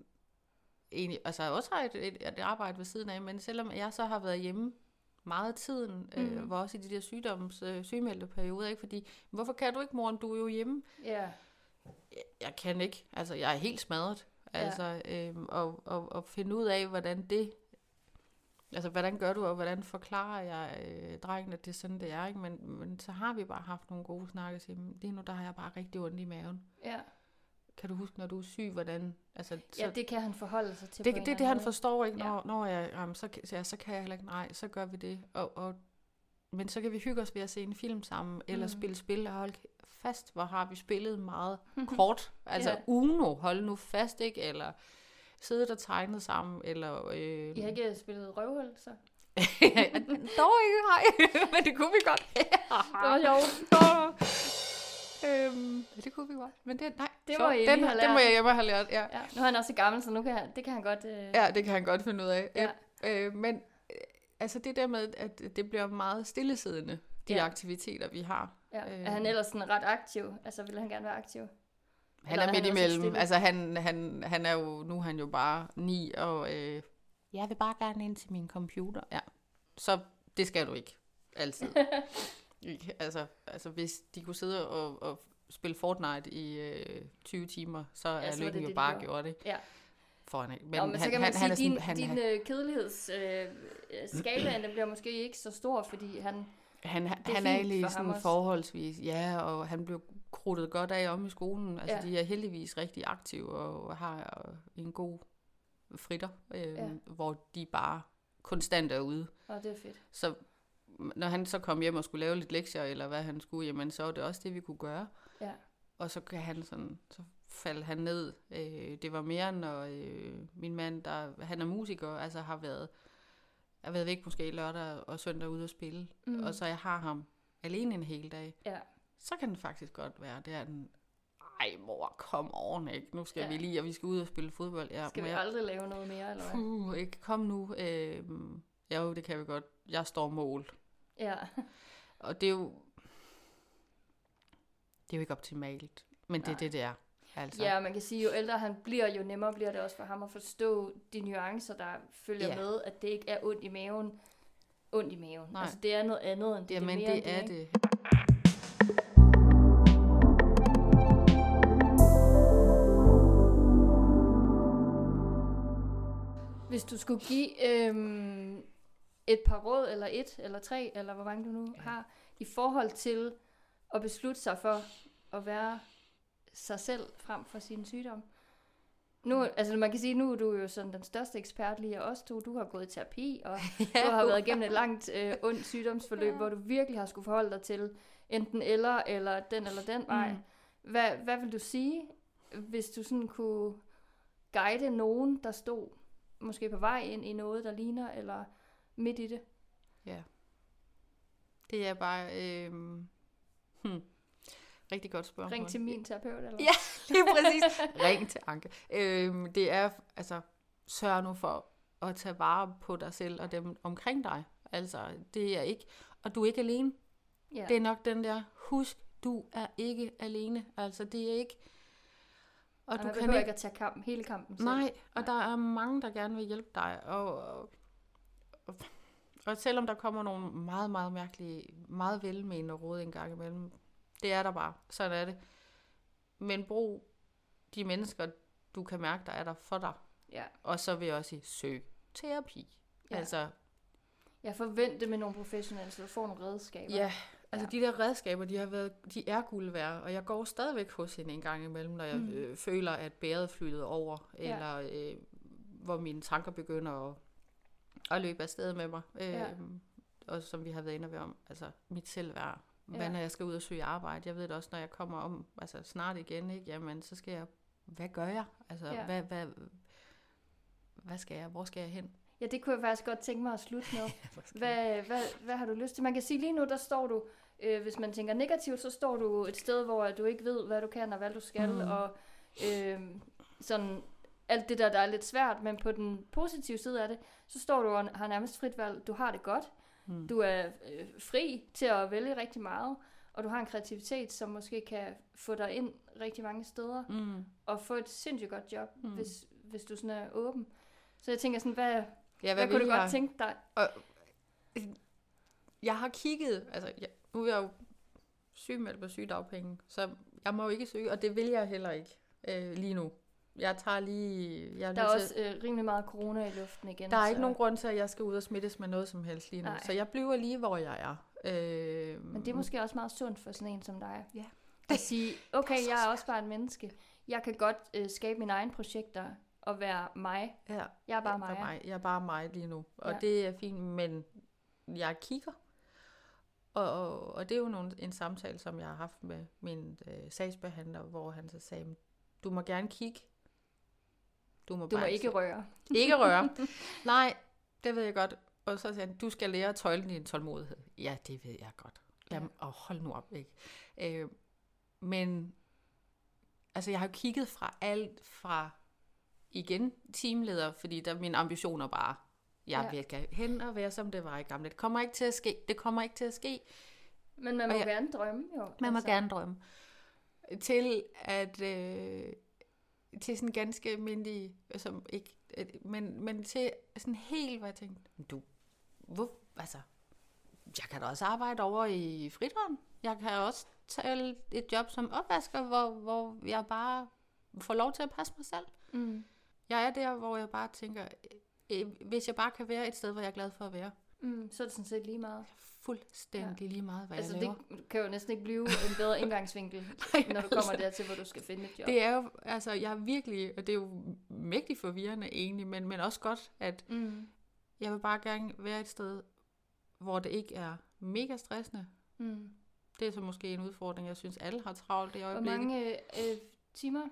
egentlig, altså også har et, et, et arbejde ved siden af, men selvom jeg så har været hjemme meget af tiden, mm. Mhm. øh, var også i de der sygdoms, øh, sygemeldte perioder, ikke? fordi, hvorfor kan du ikke, mor, du er jo hjemme? Ja. Jeg, jeg kan ikke, altså jeg er helt smadret, Ja. altså, øhm, og, og, og finde ud af, hvordan det, altså hvordan gør du, og hvordan forklarer jeg øh, drengen, at det er sådan, det er, ikke? Men, men så har vi bare haft nogle gode snakke til, lige nu der har jeg bare rigtig ondt i maven. ja. Kan du huske, når du er syg, hvordan... Altså, så, Ja, det kan han forholde sig til det, en det, det, han anden forstår ikke, Ja. når, når jeg, jamen, så, ja, så kan jeg heller ikke, nej, så gør vi det. Og, og, men så kan vi hygge os ved at se en film sammen, eller Mm. spille spil, og hold fast, hvor har vi spillet meget kort. Altså Ja. Uno, hold nu fast, ikke? Eller siddet og tegnet sammen, eller... Øh. I har ikke spillet røvhul, så? Dog ikke, nej, men det kunne vi godt. Det var sjovt. øhm, ja, det kunne vi godt, men det, nej, Det må den, den må jeg hjemme have lært, ja. Ja, nu er han også så gammel, så nu kan han, det kan han godt... Øh, Ja, det kan han godt finde ud af. Ja. Øh, men øh, altså det der med, at det bliver meget stillesiddende, de ja. aktiviteter, vi har. ja. øh. Er han ellers sådan ret aktiv? Altså, vil han gerne være aktiv? Han Eller er midt han imellem. Altså han, han, han er jo, nu er han jo bare ni, og øh, jeg vil bare gerne ind til min computer. Ja, så det skal du ikke. Altid. ikke? Altså, altså hvis de kunne sidde og, og spille Fortnite i øh, 20 timer, så Ja, er så lykken det jo det, de bare gjorde. gjort, ikke? Ja. For han, men, Nå, men han, så kan man han, han sige, sådan, din, han, din øh, kedeligheds øh, den bliver måske ikke så stor, fordi han... Han, han, Det er er ham sådan forholdsvis, ja, og han blev krudtet godt af om i skolen. Altså, Ja. de er heldigvis rigtig aktive og har øh, en god fritter, øh, Ja. hvor de bare konstant er ude. Og det er fedt. Så når han så kom hjem og skulle lave lidt lektier, eller hvad han skulle, jamen så var det også det, vi kunne gøre. Ja. Og så kan han sådan, så faldt han ned. Øh, det var mere, når øh, min mand, der, han er musiker, altså har været, jeg ved ikke, måske lørdag og søndag ude at spille. Mm. Og så jeg har ham alene en hel dag. Ja. Så kan det faktisk godt være, det er den, ej mor, kom oven, ikke? Nu skal Ja. ja. vi lige, og vi skal ud og spille fodbold. Ja, Skal vi jeg- aldrig lave noget mere, eller hvad? Puh, ikke? Kom nu. Øh, jo, det kan vi godt. Jeg står mål. Ja. Og det er jo... Det er jo ikke optimalt. Men det er Nej. det, det er. Altså. ja, man kan sige, jo ældre han bliver, jo nemmere bliver det også for ham at forstå de nuancer, der følger Ja. med, at det ikke er ondt i maven. Ondt i maven. Nej. Altså, det er noget andet end det. Jamen, det er, mere det er ikke? Hvis du skulle give øhm, et par råd, eller et, eller tre, eller hvor mange du nu ja. har, i forhold til at beslutte sig for at være sig selv frem for sin sygdom. Nu, altså man kan sige, nu er du jo sådan den største ekspert lige af os to. Du har gået i terapi, og Ja, du har været igennem et langt øh, ondt sygdomsforløb, ja. hvor du virkelig har skulle forholde dig til enten eller, eller den eller den vej. Mm. Hvad, hvad vil du sige, hvis du sådan kunne guide nogen, der stod måske på vej ind i noget, der ligner, eller midt i det? Ja. Det er bare... Øh, hmm, rigtig godt spørgsmål. Ring til min terapeut, eller Ja. Lige præcis. Ring til Anke. Øhm, det er, altså, sørg nu for at tage vare på dig selv og dem omkring dig. Altså, det er ikke, og du er ikke alene. ja. Det er nok den der, husk, du er ikke alene. Altså, det er ikke, Og, og du kan ikke... at tage kampen, hele kampen selv. Nej, og Nej. der er mange, der gerne vil hjælpe dig. Og, og, og, og selvom der kommer nogle meget, meget mærkelige, meget velmenende råd en gang imellem, det er der bare. Sådan er det. Men brug de mennesker, du kan mærke, der er der for dig. Ja. Og så vil jeg også sige, søg terapi. Ja. Altså, jeg forventer med nogle professionelle, så du får nogle redskaber. Ja, altså ja. de der redskaber, de, har været, de er guld værd, og jeg går stadigvæk hos hende en gang imellem, når jeg mm. øh, føler, at bæret flyder over, ja. eller øh, hvor mine tanker begynder at, at løbe afsted med mig. Øh, ja. Og som vi har været inde om, altså mit selvværd. Hvad ja. når jeg skal ud og søge arbejde? Jeg ved det også, når jeg kommer om altså snart igen, ikke? Jamen, så skal jeg... Hvad gør jeg? Altså, ja. hvad, hvad, hvad skal jeg? Hvor skal jeg hen? Ja, det kunne jeg faktisk godt tænke mig at slutte med. hvad, hvad, hvad har du lyst til? Man kan sige lige nu, der står du, øh, hvis man tænker negativt, så står du et sted, hvor du ikke ved, hvad du kan og hvad du skal, mm. og øh, sådan alt det der, der er lidt svært, men på den positive side af det, så står du og har nærmest frit valg. Du har det godt. Mm. Du er øh, fri til at vælge rigtig meget, og du har en kreativitet, som måske kan få dig ind rigtig mange steder, mm. og få et sindssygt godt job, mm. hvis, hvis du sådan er åben. Så jeg tænker sådan, hvad, ja, hvad, hvad kunne du godt tænke dig? Og, jeg har kigget, altså jeg, nu er jeg jo sygemeldt på sygedagpenge, så jeg må jo ikke søge, og det vil jeg heller ikke øh, lige nu. Jeg tager lige... Jeg er der er også til, øh, rimelig meget corona i luften igen. Der er så... ikke nogen grund til, at jeg skal ud og smittes med noget som helst lige nu. Nej. Så jeg bliver lige, hvor jeg er. Øh, Men det er måske også meget sundt for sådan en som dig. Ja. At sige, okay, jeg er også bare et menneske. Jeg kan godt øh, skabe mine egne projekter og være mig. Ja. Jeg er bare mig. Er mig. Jeg er bare mig lige nu. Og ja. det er fint, men jeg kigger. Og, og, og det er jo nogle, en samtale, som jeg har haft med min øh, sagsbehandler, hvor han så sagde, du må gerne kigge. Du må, du bare må ikke røre. Ikke røre. Nej, det ved jeg godt. Og så sagde han, du skal lære at tøjle din tålmodighed. Ja, det ved jeg godt. Jamen, ja. åh, hold nu op, ikke? Øh, men, altså, jeg har jo kigget fra alt fra, igen, teamleder, fordi der er mine ambitioner bare, jeg ja. vil hen og være, som det var i gamle. Det kommer ikke til at ske. Det kommer ikke til at ske. Men man må jeg, gerne drømme, jo. Man altså. må gerne drømme. Til at, øh, til sådan ganske almindelig, som ikke, øh, men, men til sådan helt, hvad jeg tænkte, du, hvor, altså, jeg kan da også arbejde over i fritårn. Jeg kan også tage et job som opvasker, hvor, hvor jeg bare får lov til at passe mig selv. Mm. Jeg er der, hvor jeg bare tænker, øh, hvis jeg bare kan være et sted, hvor jeg er glad for at være. Mm, så er det sådan set lige meget. Fuldstændig ja. lige meget, hvad altså, jeg laver. det kan jo næsten ikke blive en bedre indgangsvinkel, Nej, når du kommer altså, dertil, hvor du skal finde et job. Det er jo, altså, jeg er virkelig, og det er jo mægtig forvirrende egentlig, men, men også godt, at mm. jeg vil bare gerne være et sted, hvor det ikke er mega stressende. Mm. Det er så måske en udfordring, jeg synes, alle har travlt i øjeblikket. Hvor mange øh, timer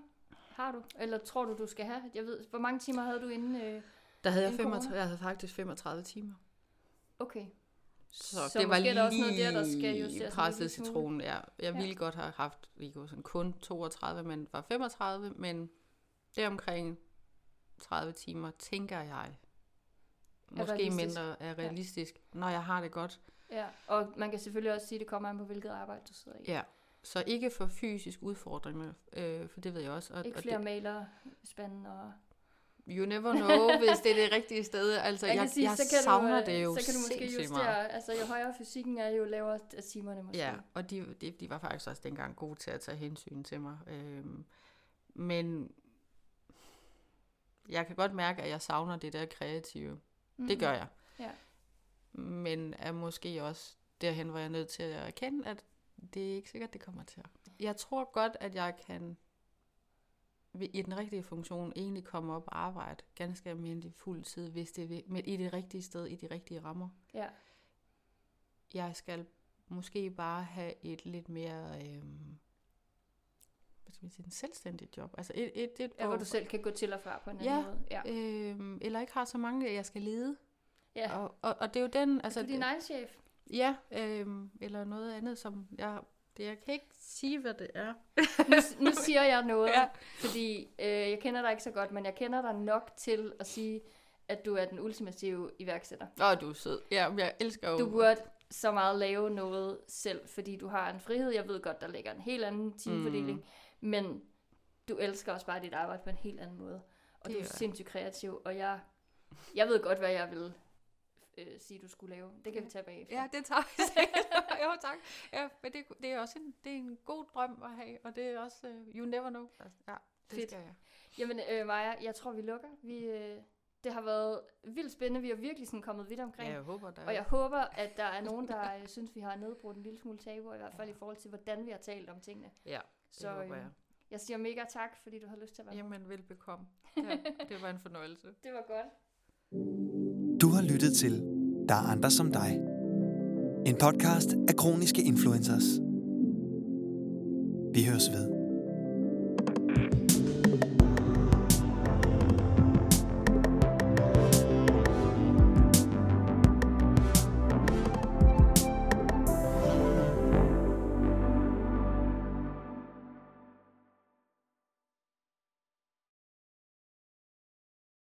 har du? Eller tror du, du skal have? Jeg ved, hvor mange timer havde du inden øh, Der havde jeg, 35, jeg havde faktisk 35 timer. Okay. Så, så det var lige der også noget der, der skal justeres presset citronen, ja. Jeg ville godt have haft ikke, sådan kun 32, men var 35, men det omkring 30 timer, tænker jeg. Måske er mindre er realistisk, ja. når jeg har det godt. Ja, og man kan selvfølgelig også sige, at det kommer an på, hvilket arbejde du sidder i. Ja, så ikke for fysisk udfordring, øh, for det ved jeg også. Og, ikke flere og det, mailer, spændende og you never know, hvis det er det rigtige sted. Altså, jeg, jeg, sige, jeg så kan savner du, det jo Så kan du måske justere, meget. altså jo højere fysikken er, jo lavere er timerne måske. Ja, og de, de, de var faktisk også dengang gode til at tage hensyn til mig. Øhm, men jeg kan godt mærke, at jeg savner det der kreative. Mm-hmm. Det gør jeg. Ja. Men er måske også derhen, hvor jeg er nødt til at erkende, at det er ikke sikkert, det kommer til. Jeg tror godt, at jeg kan i den rigtige funktion egentlig komme op og arbejde ganske almindelig fuld tid, hvis det er med, i det rigtige sted, i de rigtige rammer. Ja. Jeg skal måske bare have et lidt mere... Øhm, hvad skal man sige, en selvstændig job. Altså et, et, et, ja, hvor du selv kan gå til og fra på en ja, anden måde. Ja, øhm, eller ikke har så mange, jeg skal lede. Ja. Og, og, og det er jo den... Altså, er du din egen chef? Ja, øhm, eller noget andet, som jeg det, jeg kan ikke sige, hvad det er. nu, nu siger jeg noget, ja. fordi øh, jeg kender dig ikke så godt, men jeg kender dig nok til at sige, at du er den ultimative iværksætter. Åh, du er sød. Ja, jeg elsker jo... Du burde så meget lave noget selv, fordi du har en frihed. Jeg ved godt, der ligger en helt anden teamfordeling, mm. men du elsker også bare dit arbejde på en helt anden måde. Og Det du er sindssygt kreativ, og jeg, jeg ved godt, hvad jeg vil øh, sige, du skulle lave. Det kan vi tage bagefter. Ja, det tager vi sikkert. jo, tak. Ja, men det, det er også en, det er en god drøm at have, og det er også, uh, you never know. Ja, det Fedt. skal jeg. Jamen, øh, Maja, jeg tror, vi lukker. Vi, øh, det har været vildt spændende. Vi har virkelig sådan kommet vidt omkring. Ja, jeg håber, der Og jeg håber, at der er nogen, der øh, synes, vi har nedbrudt en lille smule tabu, i hvert fald i forhold til, hvordan vi har talt om tingene. Ja, det Så håber øh, jeg. jeg siger mega tak, fordi du har lyst til at være med. Jamen, velbekomme. Ja, det var en fornøjelse. Det var godt. Du har lyttet til Der er andre som dig. En podcast af kroniske influencers. Vi høres ved.